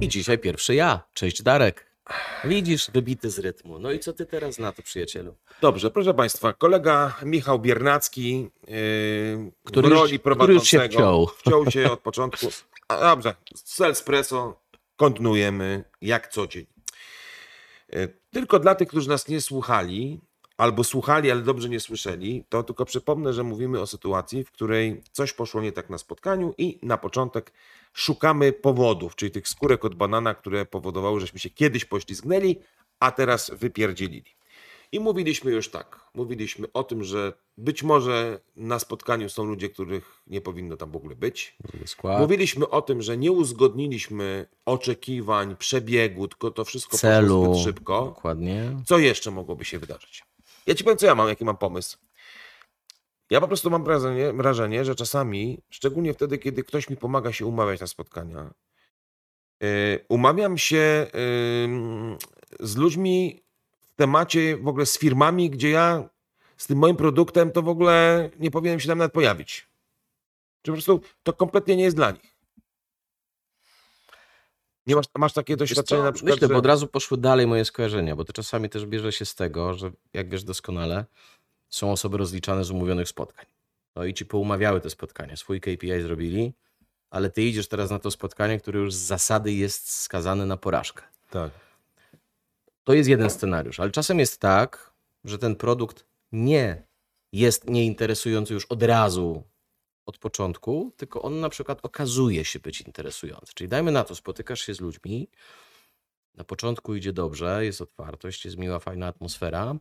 I dzisiaj pierwszy ja. Cześć Darek. Widzisz, wybity z rytmu. No i co ty teraz na to, przyjacielu? Dobrze, proszę Państwa, kolega Michał Biernacki, yy, Który w już- roli który się prowadzącego, wciął. wciął się od początku. A dobrze, Selspresso kontynuujemy jak co dzień. Yy, Tylko dla tych, którzy nas nie słuchali, albo słuchali, ale dobrze nie słyszeli, to tylko przypomnę, że mówimy o sytuacji, w której coś poszło nie tak na spotkaniu i na początek szukamy powodów, czyli tych skórek od banana, które powodowały, żeśmy się kiedyś poślizgnęli, a teraz wypierdzielili. I mówiliśmy już tak. Mówiliśmy o tym, że być może na spotkaniu są ludzie, których nie powinno tam w ogóle być. Mówiliśmy o tym, że nie uzgodniliśmy oczekiwań, przebiegu, tylko to wszystko Celu. poszło zbyt szybko. Dokładnie. Co jeszcze mogłoby się wydarzyć? Ja ci powiem, co ja mam, jaki mam pomysł. Ja po prostu mam wrażenie, wrażenie że czasami, szczególnie wtedy, kiedy ktoś mi pomaga się umawiać na spotkania, yy, umawiam się yy, z ludźmi temacie, w ogóle z firmami, gdzie ja z tym moim produktem to w ogóle nie powinienem się tam nawet pojawić. Czy po prostu to kompletnie nie jest dla nich. Nie masz, masz takie doświadczenie na przykład, Myślę, że... bo od razu poszły dalej moje skojarzenia, bo to czasami też bierze się z tego, że jak wiesz doskonale, są osoby rozliczane z umówionych spotkań. No i ci poumawiały te spotkania, swój KPI zrobili, ale ty idziesz teraz na to spotkanie, które już z zasady jest skazane na porażkę. Tak. To jest jeden scenariusz, ale czasem jest tak, że ten produkt nie jest nieinteresujący już od razu od początku, tylko on na przykład okazuje się być interesujący. Czyli dajmy na to, spotykasz się z ludźmi, na początku idzie dobrze, jest otwartość, jest miła, fajna atmosfera,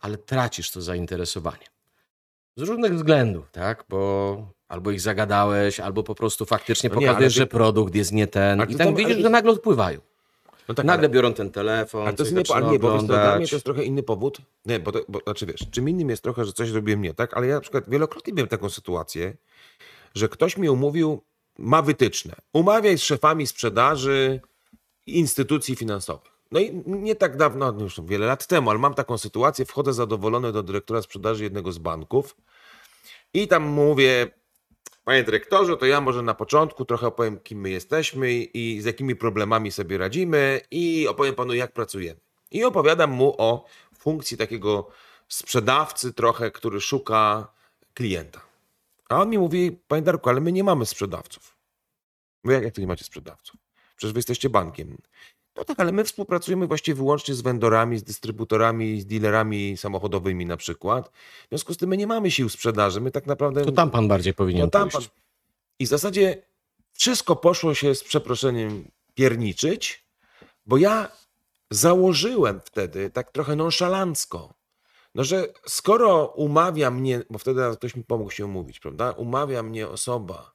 ale tracisz to zainteresowanie. Z różnych względów, tak? Bo albo ich zagadałeś, albo po prostu faktycznie No pokazujesz, ty- że produkt jest nie ten. Ale I tak tam- widzisz, ale- że nagle odpływają. No tak, Nagle ale- biorą ten telefon, Ale to jest inny, ale nie, bo wiesz, dla mnie to jest trochę inny powód. Nie, bo, to, bo znaczy wiesz, czym innym jest trochę, że coś zrobiłem nie tak, ale ja na przykład wielokrotnie miałem taką sytuację, że ktoś mi umówił, ma wytyczne. Umawiaj z szefami sprzedaży instytucji finansowych. No i nie tak dawno, no już wiele lat temu, ale mam taką sytuację, wchodzę zadowolony do dyrektora sprzedaży jednego z banków i tam mówię, panie dyrektorze, to ja może na początku trochę opowiem, kim my jesteśmy i z jakimi problemami sobie radzimy i opowiem panu, jak pracujemy. I opowiadam mu o funkcji takiego sprzedawcy trochę, który szuka klienta. A on mi mówi, panie Darku, ale my nie mamy sprzedawców. Wy jak, jak to nie macie sprzedawców? Przecież wy jesteście bankiem. No tak, ale my współpracujemy właściwie wyłącznie z vendorami, z dystrybutorami, z dealerami samochodowymi na przykład. W związku z tym my nie mamy sił sprzedaży. My tak naprawdę... To tam pan bardziej powinien No tam pójść. pan- I w zasadzie wszystko poszło się z przeproszeniem pierniczyć, bo ja założyłem wtedy tak trochę nonszalancko, no że skoro umawia mnie, bo wtedy ktoś mi pomógł się umówić, prawda? Umawia mnie osoba,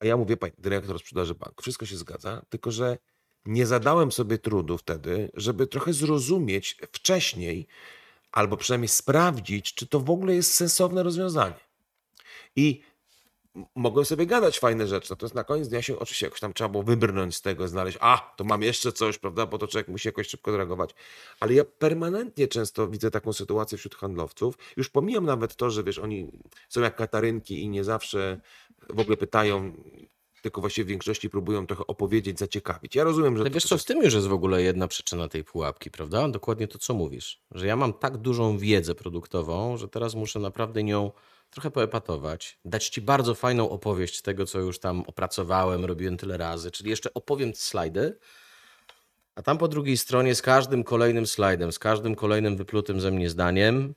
a ja mówię, panie dyrektor sprzedaży banku, wszystko się zgadza, tylko że nie zadałem sobie trudu wtedy, żeby trochę zrozumieć wcześniej, albo przynajmniej sprawdzić, czy to w ogóle jest sensowne rozwiązanie. I mogłem sobie gadać fajne rzeczy, natomiast na koniec dnia się oczywiście jakoś tam trzeba było wybrnąć z tego, znaleźć, a, to mam jeszcze coś, prawda, bo to człowiek musi jakoś szybko reagować. Ale ja permanentnie często widzę taką sytuację wśród handlowców. Już pomijam nawet to, że wiesz, oni są jak katarynki i nie zawsze w ogóle pytają, tylko właściwie w większości próbują trochę opowiedzieć, zaciekawić. Ja rozumiem, że... To wiesz co, w tym już jest w ogóle jedna przyczyna tej pułapki, prawda? Dokładnie to, co mówisz. Że ja mam tak dużą wiedzę produktową, że teraz muszę naprawdę nią trochę poepatować, dać ci bardzo fajną opowieść tego, co już tam opracowałem, robiłem tyle razy, czyli jeszcze opowiem slajdy, a tam po drugiej stronie z każdym kolejnym slajdem, z każdym kolejnym wyplutym ze mnie zdaniem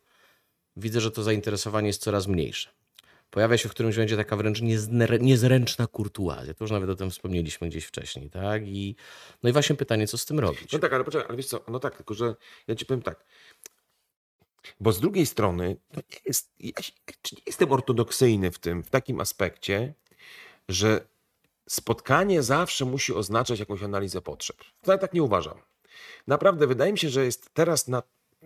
widzę, że to zainteresowanie jest coraz mniejsze. Pojawia się w którymś momencie taka wręcz niezręczna kurtuazja. To już nawet o tym wspomnieliśmy gdzieś wcześniej, tak? I, no i właśnie pytanie, co z tym robić? No tak, ale poczekaj, ale wiesz co, no tak, tylko że ja ci powiem tak. Bo z drugiej strony, jest, ja nie jestem ortodoksyjny w tym, w takim aspekcie, że spotkanie zawsze musi oznaczać jakąś analizę potrzeb. Wcale tak nie uważam. Naprawdę wydaje mi się, że jest teraz na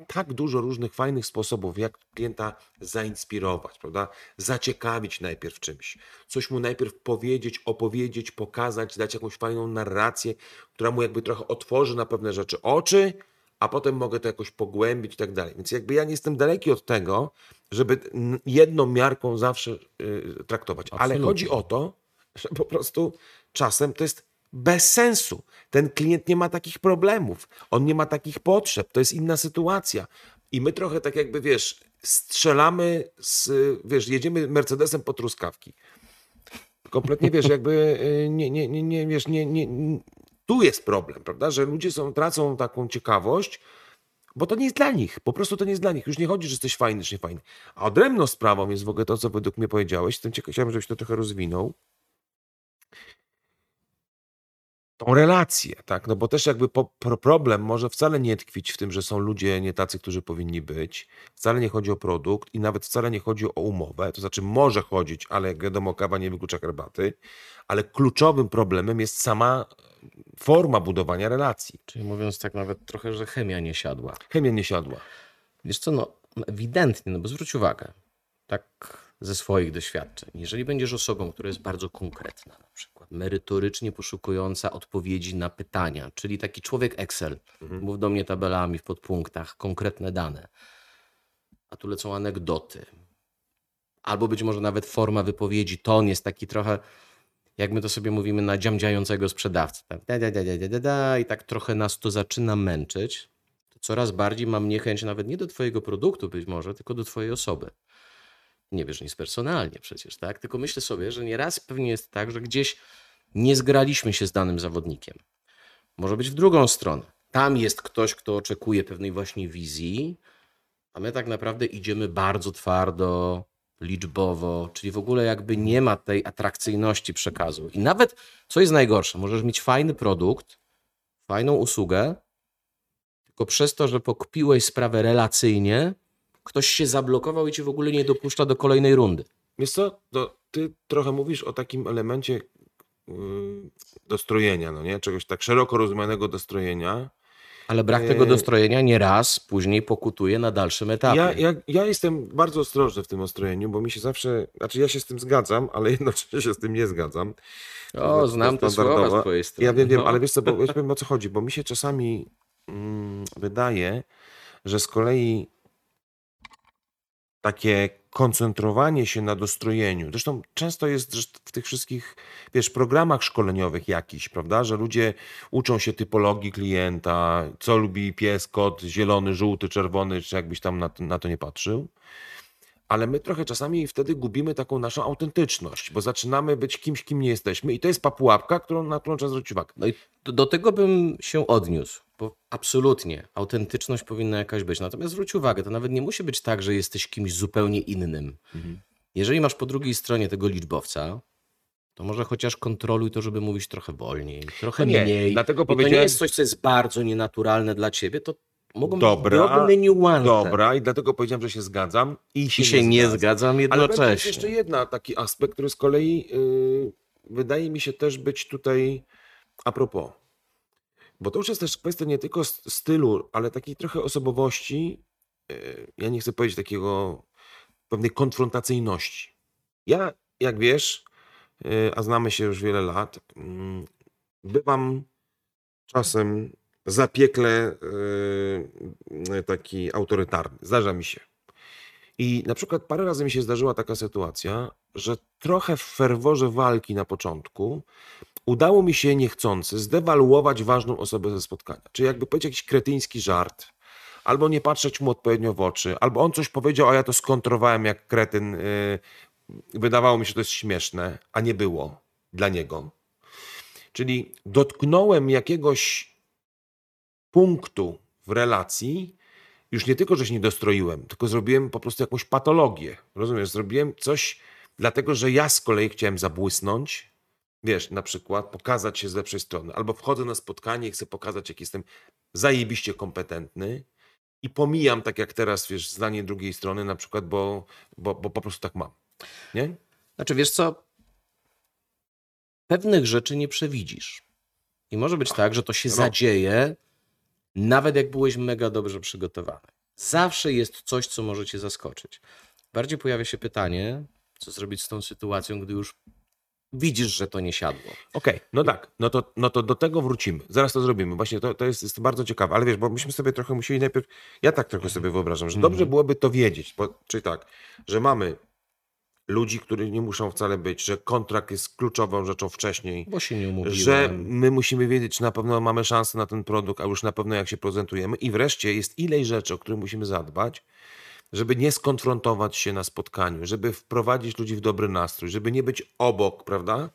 tak dużo różnych fajnych sposobów, jak klienta zainspirować, prawda? Zaciekawić najpierw czymś. Coś mu najpierw powiedzieć, opowiedzieć, pokazać, dać jakąś fajną narrację, która mu jakby trochę otworzy na pewne rzeczy oczy, a potem mogę to jakoś pogłębić i tak dalej. Więc jakby ja nie jestem daleki od tego, żeby jedną miarką zawsze y, traktować. Ale Absolutnie. chodzi o to, że po prostu czasem to jest bez sensu. Ten klient nie ma takich problemów, on nie ma takich potrzeb, to jest inna sytuacja. I my trochę tak jakby, wiesz, strzelamy z, wiesz, jedziemy Mercedesem po truskawki. Kompletnie, wiesz, jakby y, nie, nie, nie, nie wiesz, nie, nie, nie, tu jest problem, prawda, że ludzie są, tracą taką ciekawość, bo to nie jest dla nich, po prostu to nie jest dla nich. Już nie chodzi, że jesteś fajny, czy nie fajny. A odrębną sprawą jest w ogóle to, co według mnie powiedziałeś, ciekaw, chciałbym, żebyś to trochę rozwinął. Tą relację, tak? No bo też jakby po, pro, problem może wcale nie tkwić w tym, że są ludzie nie tacy, którzy powinni być. Wcale nie chodzi o produkt i nawet wcale nie chodzi o umowę. To znaczy może chodzić, ale jak wiadomo, kawa nie wyklucza herbaty. Ale kluczowym problemem jest sama forma budowania relacji. Czyli mówiąc tak nawet trochę, że chemia nie siadła. Chemia nie siadła. Wiesz co, no ewidentnie, no bo zwróć uwagę, tak ze swoich doświadczeń, jeżeli będziesz osobą, która jest bardzo konkretna, na przykład merytorycznie poszukująca odpowiedzi na pytania, czyli taki człowiek Excel, mów do mnie tabelami w podpunktach, konkretne dane, a tu lecą anegdoty, albo być może nawet forma wypowiedzi, ton jest taki trochę, jak my to sobie mówimy, na dziamdziającego sprzedawcę. Tak, da, da, da, da, da, da, da, I tak trochę nas to zaczyna męczyć, to coraz bardziej mam niechęć nawet nie do Twojego produktu być może, tylko do Twojej osoby. Nie wiesz nic personalnie przecież, tak? Tylko myślę sobie, że nieraz pewnie jest tak, że gdzieś nie zgraliśmy się z danym zawodnikiem. Może być w drugą stronę. Tam jest ktoś, kto oczekuje pewnej właśnie wizji, a my tak naprawdę idziemy bardzo twardo, liczbowo, czyli w ogóle jakby nie ma tej atrakcyjności przekazu. I nawet, co jest najgorsze, możesz mieć fajny produkt, fajną usługę, tylko przez to, że pokpiłeś sprawę relacyjnie, ktoś się zablokował i cię w ogóle nie dopuszcza do kolejnej rundy. Wiesz co, to ty trochę mówisz o takim elemencie yy, dostrojenia, no nie? Czegoś tak szeroko rozumianego dostrojenia. Ale brak tego Eee. dostrojenia nieraz później pokutuje na dalszym etapie. Ja, ja, ja jestem bardzo ostrożny w tym ostrojeniu, bo mi się zawsze, znaczy ja się z tym zgadzam, ale jednocześnie się z tym nie zgadzam. o, znam te słowa z twojej strony. Ja wiem, wiem, no. ale wiesz co, bo ja powiem o co chodzi, bo mi się czasami mm, wydaje, że z kolei takie koncentrowanie się na dostrojeniu. Zresztą często jest w tych wszystkich, wiesz, programach szkoleniowych jakiś, prawda, że ludzie uczą się typologii klienta, co lubi pies, kot, zielony, żółty, czerwony, czy jakbyś tam na na to nie patrzył. Ale my trochę czasami wtedy gubimy taką naszą autentyczność, bo zaczynamy być kimś, kim nie jesteśmy i to jest papułapka, którą, na którą trzeba zwrócić uwagę. No i do, do tego bym się odniósł, bo absolutnie autentyczność powinna jakaś być. Natomiast zwróć uwagę, to nawet nie musi być tak, że jesteś kimś zupełnie innym. Jeżeli masz po drugiej stronie tego liczbowca, to może chociaż kontroluj to, żeby mówić trochę wolniej, trochę No nie, mniej. dlatego I to nie powiedziałem- jest coś, co jest bardzo nienaturalne dla ciebie, to mogą Dobra, być drobne niuanse. Dobra, i dlatego powiedziałem, że się zgadzam i się, I się nie zgadzam. zgadzam Ale będzie jednocześnie. jeszcze jedna taki aspekt, który z kolei yy, wydaje mi się też być tutaj a propos. Bo to już jest też kwestia nie tylko stylu, ale takiej trochę osobowości. Yy, ja nie chcę powiedzieć takiego pewnej konfrontacyjności. Ja, jak wiesz, yy, a znamy się już wiele lat, mm, bywam czasem zapiekle yy, taki autorytarny. Zdarza mi się. I na przykład parę razy mi się zdarzyła taka sytuacja, że trochę w ferworze walki na początku udało mi się niechcący zdewaluować ważną osobę ze spotkania. Czyli jakby powiedzieć jakiś kretyński żart, albo nie patrzeć mu odpowiednio w oczy, albo on coś powiedział, a ja to skontrowałem jak kretyn. Yy, wydawało mi się, że to jest śmieszne, a nie było dla niego. Czyli dotknąłem jakiegoś punktu w relacji, już nie tylko, że się nie dostroiłem, tylko zrobiłem po prostu jakąś patologię. Rozumiesz? Zrobiłem coś, dlatego że ja z kolei chciałem zabłysnąć, wiesz, na przykład pokazać się z lepszej strony, albo wchodzę na spotkanie i chcę pokazać, jak jestem zajebiście kompetentny i pomijam, tak jak teraz, wiesz, zdanie drugiej strony, na przykład, bo, bo, bo po prostu tak mam. Nie? Znaczy, wiesz co? Pewnych rzeczy nie przewidzisz. I może być tak, że to się no. zadzieje, nawet jak byłeś mega dobrze przygotowany. Zawsze jest coś, co może cię zaskoczyć. Bardziej pojawia się pytanie, co zrobić z tą sytuacją, gdy już widzisz, że to nie siadło. Okej, no tak, no to, no to do tego wrócimy. Zaraz to zrobimy. Właśnie to, to jest, jest bardzo ciekawe, ale wiesz, bo myśmy sobie trochę musieli najpierw, ja tak trochę sobie wyobrażam, że dobrze byłoby to wiedzieć, bo, czyli tak, że mamy ludzi, którzy nie muszą wcale być, że kontrakt jest kluczową rzeczą wcześniej, Bo się nie umówiłem. że my musimy wiedzieć, czy na pewno mamy szansę na ten produkt, a już na pewno jak się prezentujemy. I wreszcie jest ileś rzeczy, o które musimy zadbać, żeby nie skonfrontować się na spotkaniu, żeby wprowadzić ludzi w dobry nastrój, żeby nie być obok, prawda?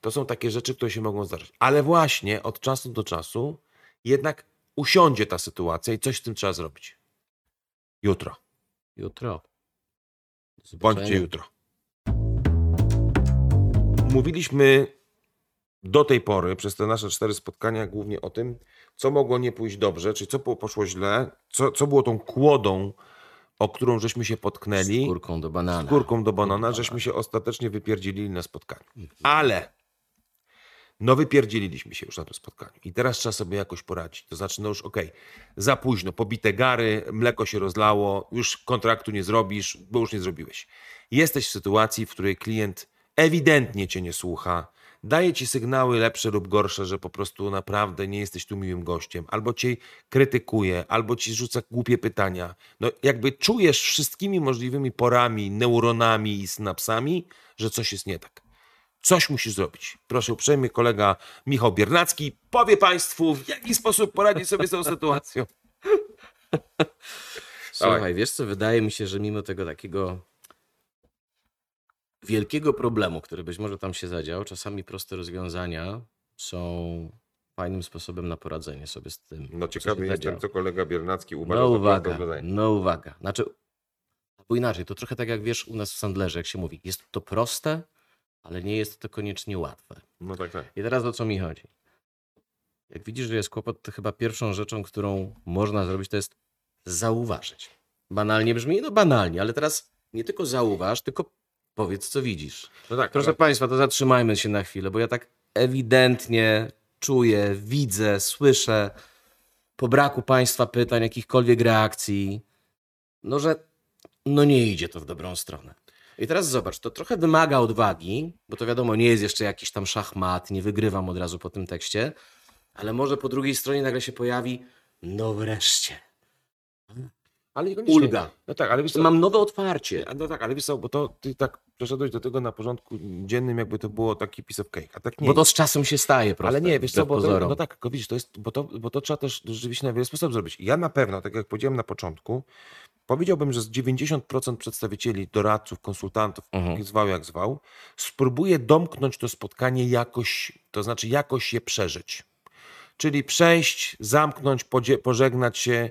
To są takie rzeczy, które się mogą zdarzyć. Ale właśnie od czasu do czasu jednak usiądzie ta sytuacja i coś z tym trzeba zrobić. Jutro. Jutro. Bądźcie jutro. Mówiliśmy do tej pory, przez te nasze cztery spotkania, głównie o tym, co mogło nie pójść dobrze, czyli co po- poszło źle, co, co było tą kłodą, o którą żeśmy się potknęli, Skórką do banana. skórką do banana, żeśmy się ostatecznie wypierdzielili na spotkaniu. Ale no wypierdzieliliśmy się już na tym spotkaniu i teraz trzeba sobie jakoś poradzić. To znaczy, no już okej, za późno, pobite gary, mleko się rozlało, już kontraktu nie zrobisz, bo już nie zrobiłeś. Jesteś w sytuacji, w której klient ewidentnie cię nie słucha, daje ci sygnały lepsze lub gorsze, że po prostu naprawdę nie jesteś tu miłym gościem, albo cię krytykuje, albo ci rzuca głupie pytania. No jakby czujesz wszystkimi możliwymi porami, neuronami i synapsami, że coś jest nie tak. Coś musisz zrobić. Proszę uprzejmie, kolega Michał Biernacki powie Państwu, w jaki sposób poradzić sobie z tą sytuacją. Słuchaj, wiesz co, wydaje mi się, że mimo tego takiego wielkiego problemu, który być może tam się zadział, czasami proste rozwiązania są fajnym sposobem na poradzenie sobie z tym. No ciekawy jestem, zadziało. co kolega Biernacki uważa No uwaga, no uwaga. Znaczy, albo inaczej, to trochę tak jak wiesz u nas w Sandlerze, jak się mówi, jest to proste, ale nie jest to koniecznie łatwe. No tak, tak. I teraz o co mi chodzi? Jak widzisz, że jest kłopot, to chyba pierwszą rzeczą, którą można zrobić, to jest zauważyć. Banalnie brzmi, no banalnie, ale teraz nie tylko zauważ, tylko powiedz, co widzisz. No tak, Proszę ale- Państwa, to zatrzymajmy się na chwilę, bo ja tak ewidentnie czuję, widzę, słyszę po braku Państwa pytań, jakichkolwiek reakcji, no że no nie idzie to w dobrą stronę. I teraz zobacz, to trochę wymaga odwagi, bo to wiadomo, nie jest jeszcze jakiś tam szachmat, nie wygrywam od razu po tym tekście, ale może po drugiej stronie nagle się pojawi, no wreszcie. Ale niekoniecznie. Ulga. No tak, ale wiesz co, Mam nowe otwarcie. no tak, ale wiesz co, bo to ty tak przeszedłeś do tego na porządku dziennym, jakby to było taki piece of cake, a tak nie Bo to z czasem się staje proste. Ale nie, wiesz co, bo to, no tak, widzisz, to jest, bo to, bo to trzeba też rzeczywiście na wiele sposobów zrobić. Ja na pewno, tak jak powiedziałem na początku, powiedziałbym, że z 90% przedstawicieli, doradców, konsultantów, Mhm. jak zwał jak zwał, spróbuje domknąć to spotkanie jakoś, to znaczy jakoś je przeżyć. Czyli przejść, zamknąć, pożegnać się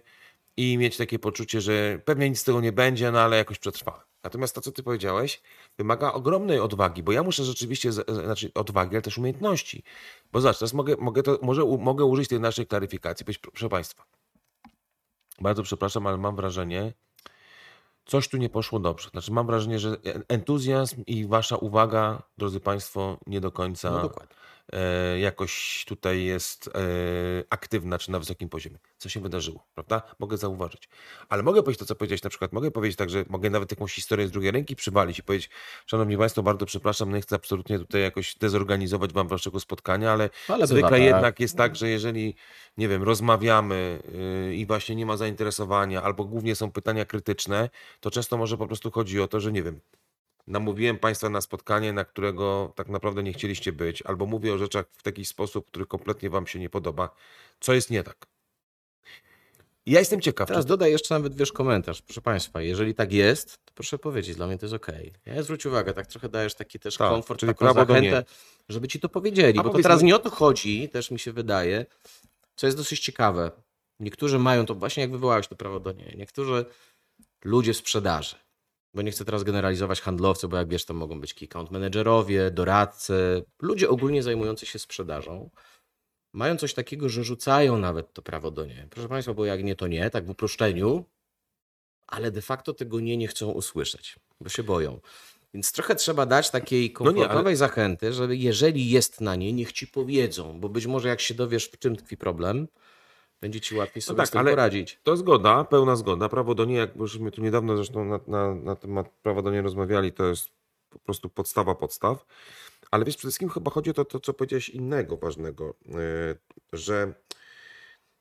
i mieć takie poczucie, że pewnie nic z tego nie będzie, no ale jakoś przetrwałem. Natomiast to, co ty powiedziałeś, wymaga ogromnej odwagi, bo ja muszę rzeczywiście, znaczy odwagi, ale też umiejętności. Bo zobacz, teraz mogę, mogę, to, może, mogę użyć tej naszej klaryfikacji. Proszę Państwa, bardzo przepraszam, ale mam wrażenie, coś tu nie poszło dobrze. Znaczy mam wrażenie, że entuzjazm i wasza uwaga, drodzy Państwo, nie do końca No dokładnie. E, jakoś tutaj jest e, aktywna, czy na wysokim poziomie. Co się wydarzyło, prawda? Mogę zauważyć. Ale mogę powiedzieć to, co powiedziałeś na przykład. Mogę powiedzieć tak, że mogę nawet jakąś historię z drugiej ręki przywalić i powiedzieć, szanowni państwo, bardzo przepraszam, nie chcę absolutnie tutaj jakoś dezorganizować wam waszego spotkania, ale, Ale zwykle bywa tak. jednak jest tak, że jeżeli, nie wiem, rozmawiamy yy, i właśnie nie ma zainteresowania, albo głównie są pytania krytyczne, to często może po prostu chodzi o to, że nie wiem, namówiłem Państwa na spotkanie, na którego tak naprawdę nie chcieliście być, albo mówię o rzeczach w taki sposób, który kompletnie Wam się nie podoba. Co jest nie tak? Ja jestem ciekaw. Teraz Czy... dodaj jeszcze nawet wiesz komentarz. Proszę Państwa, jeżeli tak jest, to proszę powiedzieć, dla mnie to jest okej. Ja zwróć uwagę, tak trochę dajesz taki też Tak, komfort, czyli taką zachętę, żeby ci to powiedzieli. A bo to teraz mi- nie o to chodzi, też mi się wydaje, co jest dosyć ciekawe. Niektórzy mają to, właśnie jak wywołałeś to prawo do nie, niektórzy ludzie w sprzedaży, bo nie chcę teraz generalizować handlowcy, bo jak wiesz, to mogą być key account managerowie, doradcy, ludzie ogólnie zajmujący się sprzedażą, mają coś takiego, że rzucają nawet to prawo do nie. Proszę Państwa, bo jak nie, to nie, tak w uproszczeniu, ale de facto tego nie nie chcą usłyszeć, bo się boją. Więc trochę trzeba dać takiej No nie, ale- komfortowej zachęty, żeby jeżeli jest na nie, niech ci powiedzą, bo być może jak się dowiesz, w czym tkwi problem, będzie ci łatwiej sobie tak, z tym poradzić. To zgoda, pełna zgoda. Prawo do nie, jak żeśmy tu niedawno zresztą na, na, na temat prawa do nie rozmawiali, to jest po prostu podstawa podstaw. Ale wiesz, przede wszystkim chyba chodzi o to, to co powiedziałeś innego ważnego, yy, że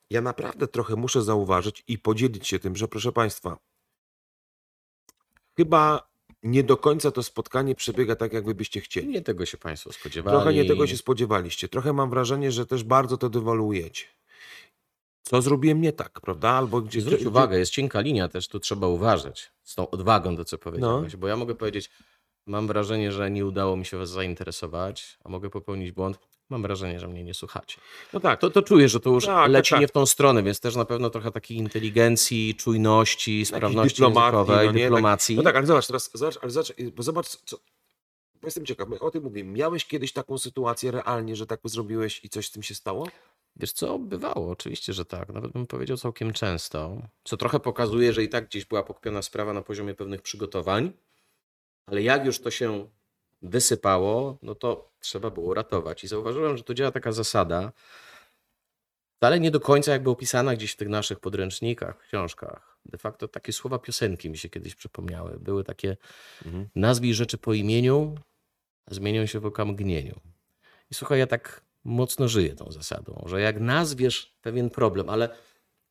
ja naprawdę trochę muszę zauważyć i podzielić się tym, że proszę Państwa, chyba nie do końca to spotkanie przebiega tak, jak wy byście chcieli. Nie tego się Państwo spodziewali. Trochę nie tego się spodziewaliście. Trochę mam wrażenie, że też bardzo to dewaluujecie. Co zrobiłem nie tak, prawda? Albo gdzie. Zwróć gdzie- uwagę, jest cienka linia, też tu trzeba uważać z tą odwagą, to co powiedziałeś, bo ja mogę powiedzieć, mam wrażenie, że nie udało mi się was zainteresować, a mogę popełnić błąd, mam wrażenie, że mnie nie słuchacie. No tak, To, to czuję, że to już Tak, tak, leci tak. nie w tą stronę, więc też na pewno trochę takiej inteligencji, czujności, sprawności dyplomacji, językowej, no nie? Tak- dyplomacji. No tak, ale zobacz teraz, zobacz, ale zobacz, bo zobacz, co. Jestem ciekaw, my o tym mówimy. Miałeś kiedyś taką sytuację realnie, że tak zrobiłeś i coś z tym się stało? Wiesz co, bywało, oczywiście, że tak. Nawet bym powiedział całkiem często. Co trochę pokazuje, że i tak gdzieś była pokpiona sprawa na poziomie pewnych przygotowań, ale jak już to się wysypało, no to trzeba było ratować. I zauważyłem, że to działa taka zasada, wcale nie do końca jakby opisana gdzieś w tych naszych podręcznikach, książkach. De facto takie słowa piosenki mi się kiedyś przypomniały. Były takie Mhm. nazwij rzeczy po imieniu, zmienią się w okamgnieniu. I słuchaj, ja tak mocno żyję tą zasadą, że jak nazwiesz pewien problem, ale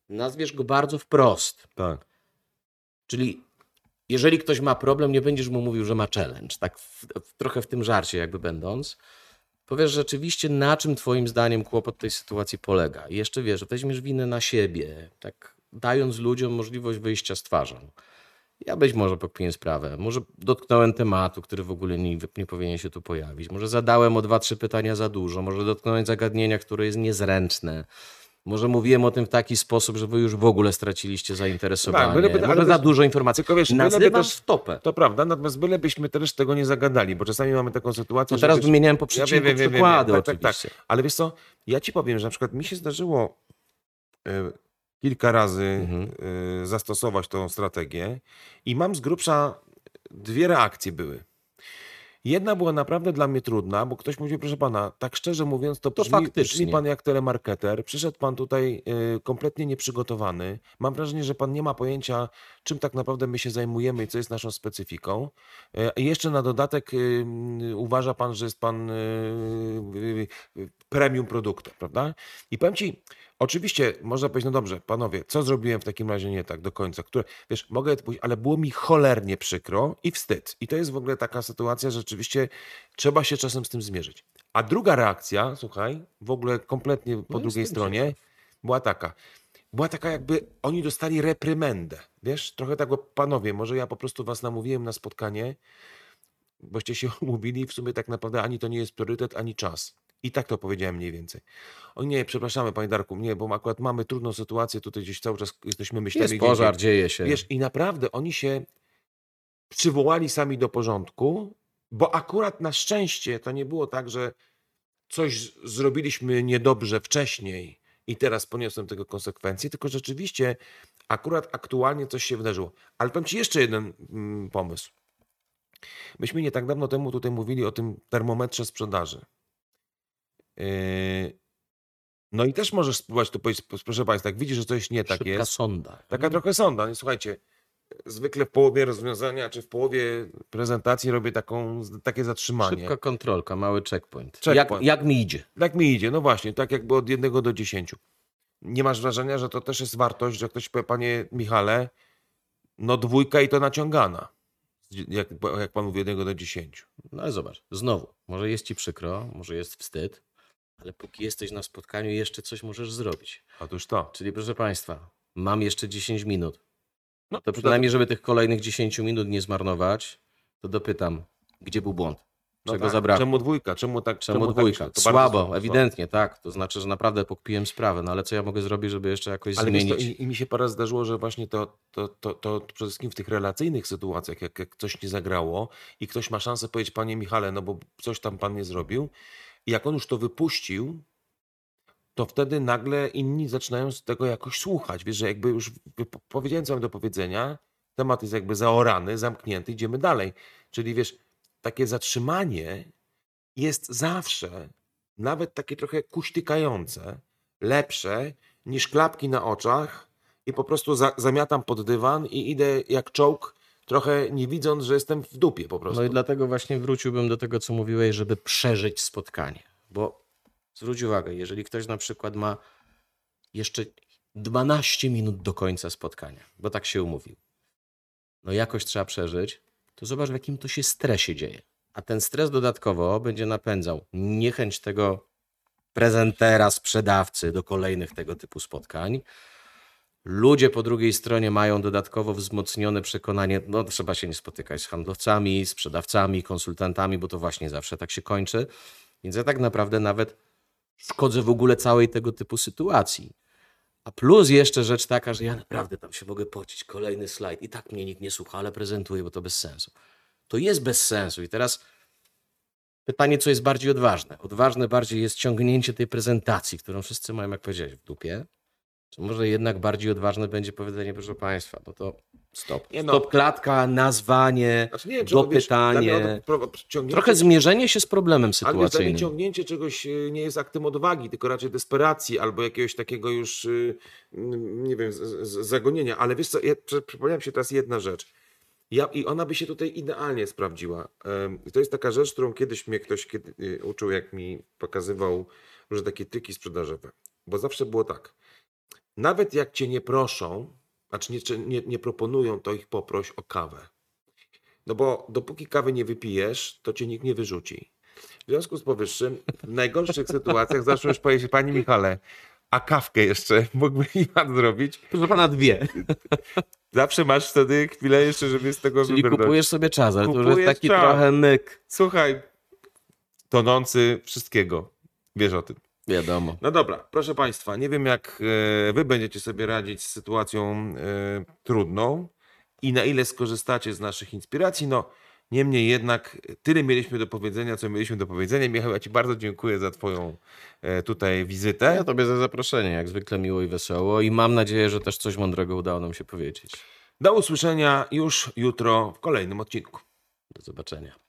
nazwiesz go bardzo wprost, Tak. czyli jeżeli ktoś ma problem, nie będziesz mu mówił, że ma challenge, tak w, w, trochę w tym żarcie jakby będąc, powiesz rzeczywiście, na czym twoim zdaniem kłopot tej sytuacji polega. I jeszcze wiesz, weźmiesz winę na siebie, tak dając ludziom możliwość wyjścia z twarzą. Ja być może pokpiłem sprawę. Może dotknąłem tematu, który w ogóle nie, nie powinien się tu pojawić. Może zadałem o dwa, trzy pytania za dużo. Może dotknąłem zagadnienia, które jest niezręczne. Może mówiłem o tym w taki sposób, że wy już w ogóle straciliście zainteresowanie. Tak, byleby- ale może za dużo informacji. tylko wiesz, byleby Nazywasz też- w topę. To prawda, natomiast bylebyśmy też tego nie zagadali, bo czasami mamy taką sytuację, No teraz wiesz, wymieniałem po Ja przecinku wiem, wiem, przykłady wiem, tak, tak, oczywiście. tak. Ale wiesz co, ja ci powiem, że na przykład mi się zdarzyło y, kilka razy Mhm. y, zastosować tą strategię i mam z grubsza dwie reakcje były. Jedna była naprawdę dla mnie trudna, bo ktoś mówił, proszę pana, tak szczerze mówiąc, to, To brzmi, faktycznie. brzmi pan jak telemarketer, przyszedł pan tutaj y, kompletnie nieprzygotowany. Mam wrażenie, że pan nie ma pojęcia, czym tak naprawdę my się zajmujemy i co jest naszą specyfiką. Y, I jeszcze na dodatek y, y, uważa pan, że jest pan y, premium produktem, prawda? I powiem ci, Oczywiście można powiedzieć, no dobrze, panowie, co zrobiłem w takim razie nie tak do końca? Które, wiesz, mogę to powiedzieć, ale było mi cholernie przykro i wstyd. I to jest w ogóle taka sytuacja, że rzeczywiście trzeba się czasem z tym zmierzyć. A druga reakcja, słuchaj, w ogóle kompletnie po No drugiej stronie, była taka. Była taka jakby oni dostali reprymendę. Wiesz, trochę tak, bo panowie, może ja po prostu was namówiłem na spotkanie, boście się umówili, w sumie tak naprawdę ani to nie jest priorytet, ani czas. I tak to powiedziałem mniej więcej. O nie, przepraszamy panie Darku, nie, bo akurat mamy trudną sytuację, tutaj gdzieś cały czas jesteśmy myślami. Jest pożar, dzieje się. Wiesz, i naprawdę oni się przywołali sami do porządku, bo akurat na szczęście to nie było tak, że coś zrobiliśmy niedobrze wcześniej i teraz poniosłem tego konsekwencje, tylko rzeczywiście akurat aktualnie coś się wydarzyło. Ale powiem Ci jeszcze jeden mm, pomysł. Myśmy nie tak dawno temu tutaj mówili o tym termometrze sprzedaży. Yy, No i też możesz spróbować to powiedzieć, proszę Państwa, jak widzisz, że coś nie tak Szybka jest. sonda. Taka trochę sonda. Nie, słuchajcie, zwykle w połowie rozwiązania, czy w połowie prezentacji robię taką, takie zatrzymanie. Szybka kontrolka, mały checkpoint. Checkpoint. Jak, jak mi idzie? Tak mi idzie, no właśnie, tak jakby od jednego do dziesięciu. Nie masz wrażenia, że to też jest wartość, że ktoś powie, panie Michale, no dwójka i to naciągana. Jak, jak pan mówi, od jednego do dziesięciu. No ale zobacz, znowu, może jest ci przykro, może jest wstyd, ale póki jesteś na spotkaniu, jeszcze coś możesz zrobić. Otóż to. Czyli proszę Państwa, mam jeszcze 10 minut. No, To przynajmniej, żeby tych kolejnych 10 minut nie zmarnować, to dopytam, gdzie był błąd? no Czego tak. zabrakło? Czemu dwójka? Czemu tak? Czemu tak dwójka? bardzo Słabo, ewidentnie, tak. To znaczy, że naprawdę pokpiłem sprawę, no ale co ja mogę zrobić, żeby jeszcze jakoś Ale wiesz, to, zmienić? i, i mi się parę zdarzyło, że właśnie to, to, to, to przede wszystkim w tych relacyjnych sytuacjach, jak, jak coś nie zagrało i ktoś ma szansę powiedzieć, panie Michale, no bo coś tam pan nie zrobił, i jak on już to wypuścił, to wtedy nagle inni zaczynają z tego jakoś słuchać. Wiesz, że jakby już powiedziałem, co mam do powiedzenia, temat jest jakby zaorany, zamknięty, idziemy dalej. Czyli wiesz, takie zatrzymanie jest zawsze, nawet takie trochę kuśtykające, lepsze niż klapki na oczach i po prostu za, zamiatam pod dywan i idę jak czołg, trochę nie widząc, że jestem w dupie po prostu. No i dlatego właśnie wróciłbym do tego, co mówiłeś, żeby przeżyć spotkanie. Bo zwróć uwagę, jeżeli ktoś na przykład ma jeszcze 12 minut do końca spotkania, bo tak się umówił, no jakoś trzeba przeżyć, to zobacz, w jakim to się stresie dzieje. A ten stres dodatkowo będzie napędzał niechęć tego prezentera, sprzedawcy do kolejnych tego typu spotkań. Ludzie po drugiej stronie mają dodatkowo wzmocnione przekonanie, no trzeba się nie spotykać z handlowcami, sprzedawcami, konsultantami, bo to właśnie zawsze tak się kończy. Więc ja tak naprawdę nawet szkodzę w ogóle całej tego typu sytuacji. A plus jeszcze rzecz taka, że ja naprawdę tam się mogę pocić, kolejny slajd i tak mnie nikt nie słucha, ale prezentuję, bo to bez sensu. To jest bez sensu i teraz pytanie, co jest bardziej odważne? Odważne bardziej jest ciągnięcie tej prezentacji, którą wszyscy mają, jak powiedziałeś, w dupie, czy może jednak bardziej odważne będzie powiedzenie, proszę Państwa, no to stop. Nie no. Stop klatka, nazwanie, Znaczy, nie wiesz, dopytanie. ciągnięcie- Trochę zmierzenie się z problemem Ale wiesz, sytuacyjnym. ciągnięcie czegoś y, nie jest aktem odwagi, tylko raczej desperacji albo jakiegoś takiego już, y, nie wiem, zagonienia. Ale wiesz co, ja, przy- przypomniała mi się teraz jedna rzecz. Ja, I ona by się tutaj idealnie sprawdziła. To jest taka rzecz, którą kiedyś mnie ktoś kiedy, y, uczył, jak mi pokazywał różne takie triki sprzedażowe. Bo zawsze było tak. Nawet jak cię nie proszą, znaczy nie, nie, nie proponują, to ich poproś o kawę. No bo dopóki kawy nie wypijesz, to cię nikt nie wyrzuci. W związku z powyższym, w najgorszych sytuacjach zawsze już powiedzieć, Panie Michale, a kawkę jeszcze mógłby mi pan zrobić? Proszę pana, dwie. Zawsze masz wtedy chwilę jeszcze, żeby z tego Czyli wybrnąć. kupujesz sobie czas, ale to już jest Kupujesz taki czas. trochę myk. Słuchaj, tonący wszystkiego. Wiesz o tym. Wiadomo. No dobra, proszę Państwa, nie wiem jak e, Wy będziecie sobie radzić z sytuacją e, trudną i na ile skorzystacie z naszych inspiracji. No, niemniej jednak tyle mieliśmy do powiedzenia, co mieliśmy do powiedzenia. Michał, ja Ci bardzo dziękuję za Twoją e, tutaj wizytę. Ja tobie za zaproszenie, jak zwykle miło i wesoło i mam nadzieję, że też coś mądrego udało nam się powiedzieć. Do usłyszenia już jutro w kolejnym odcinku. Do zobaczenia.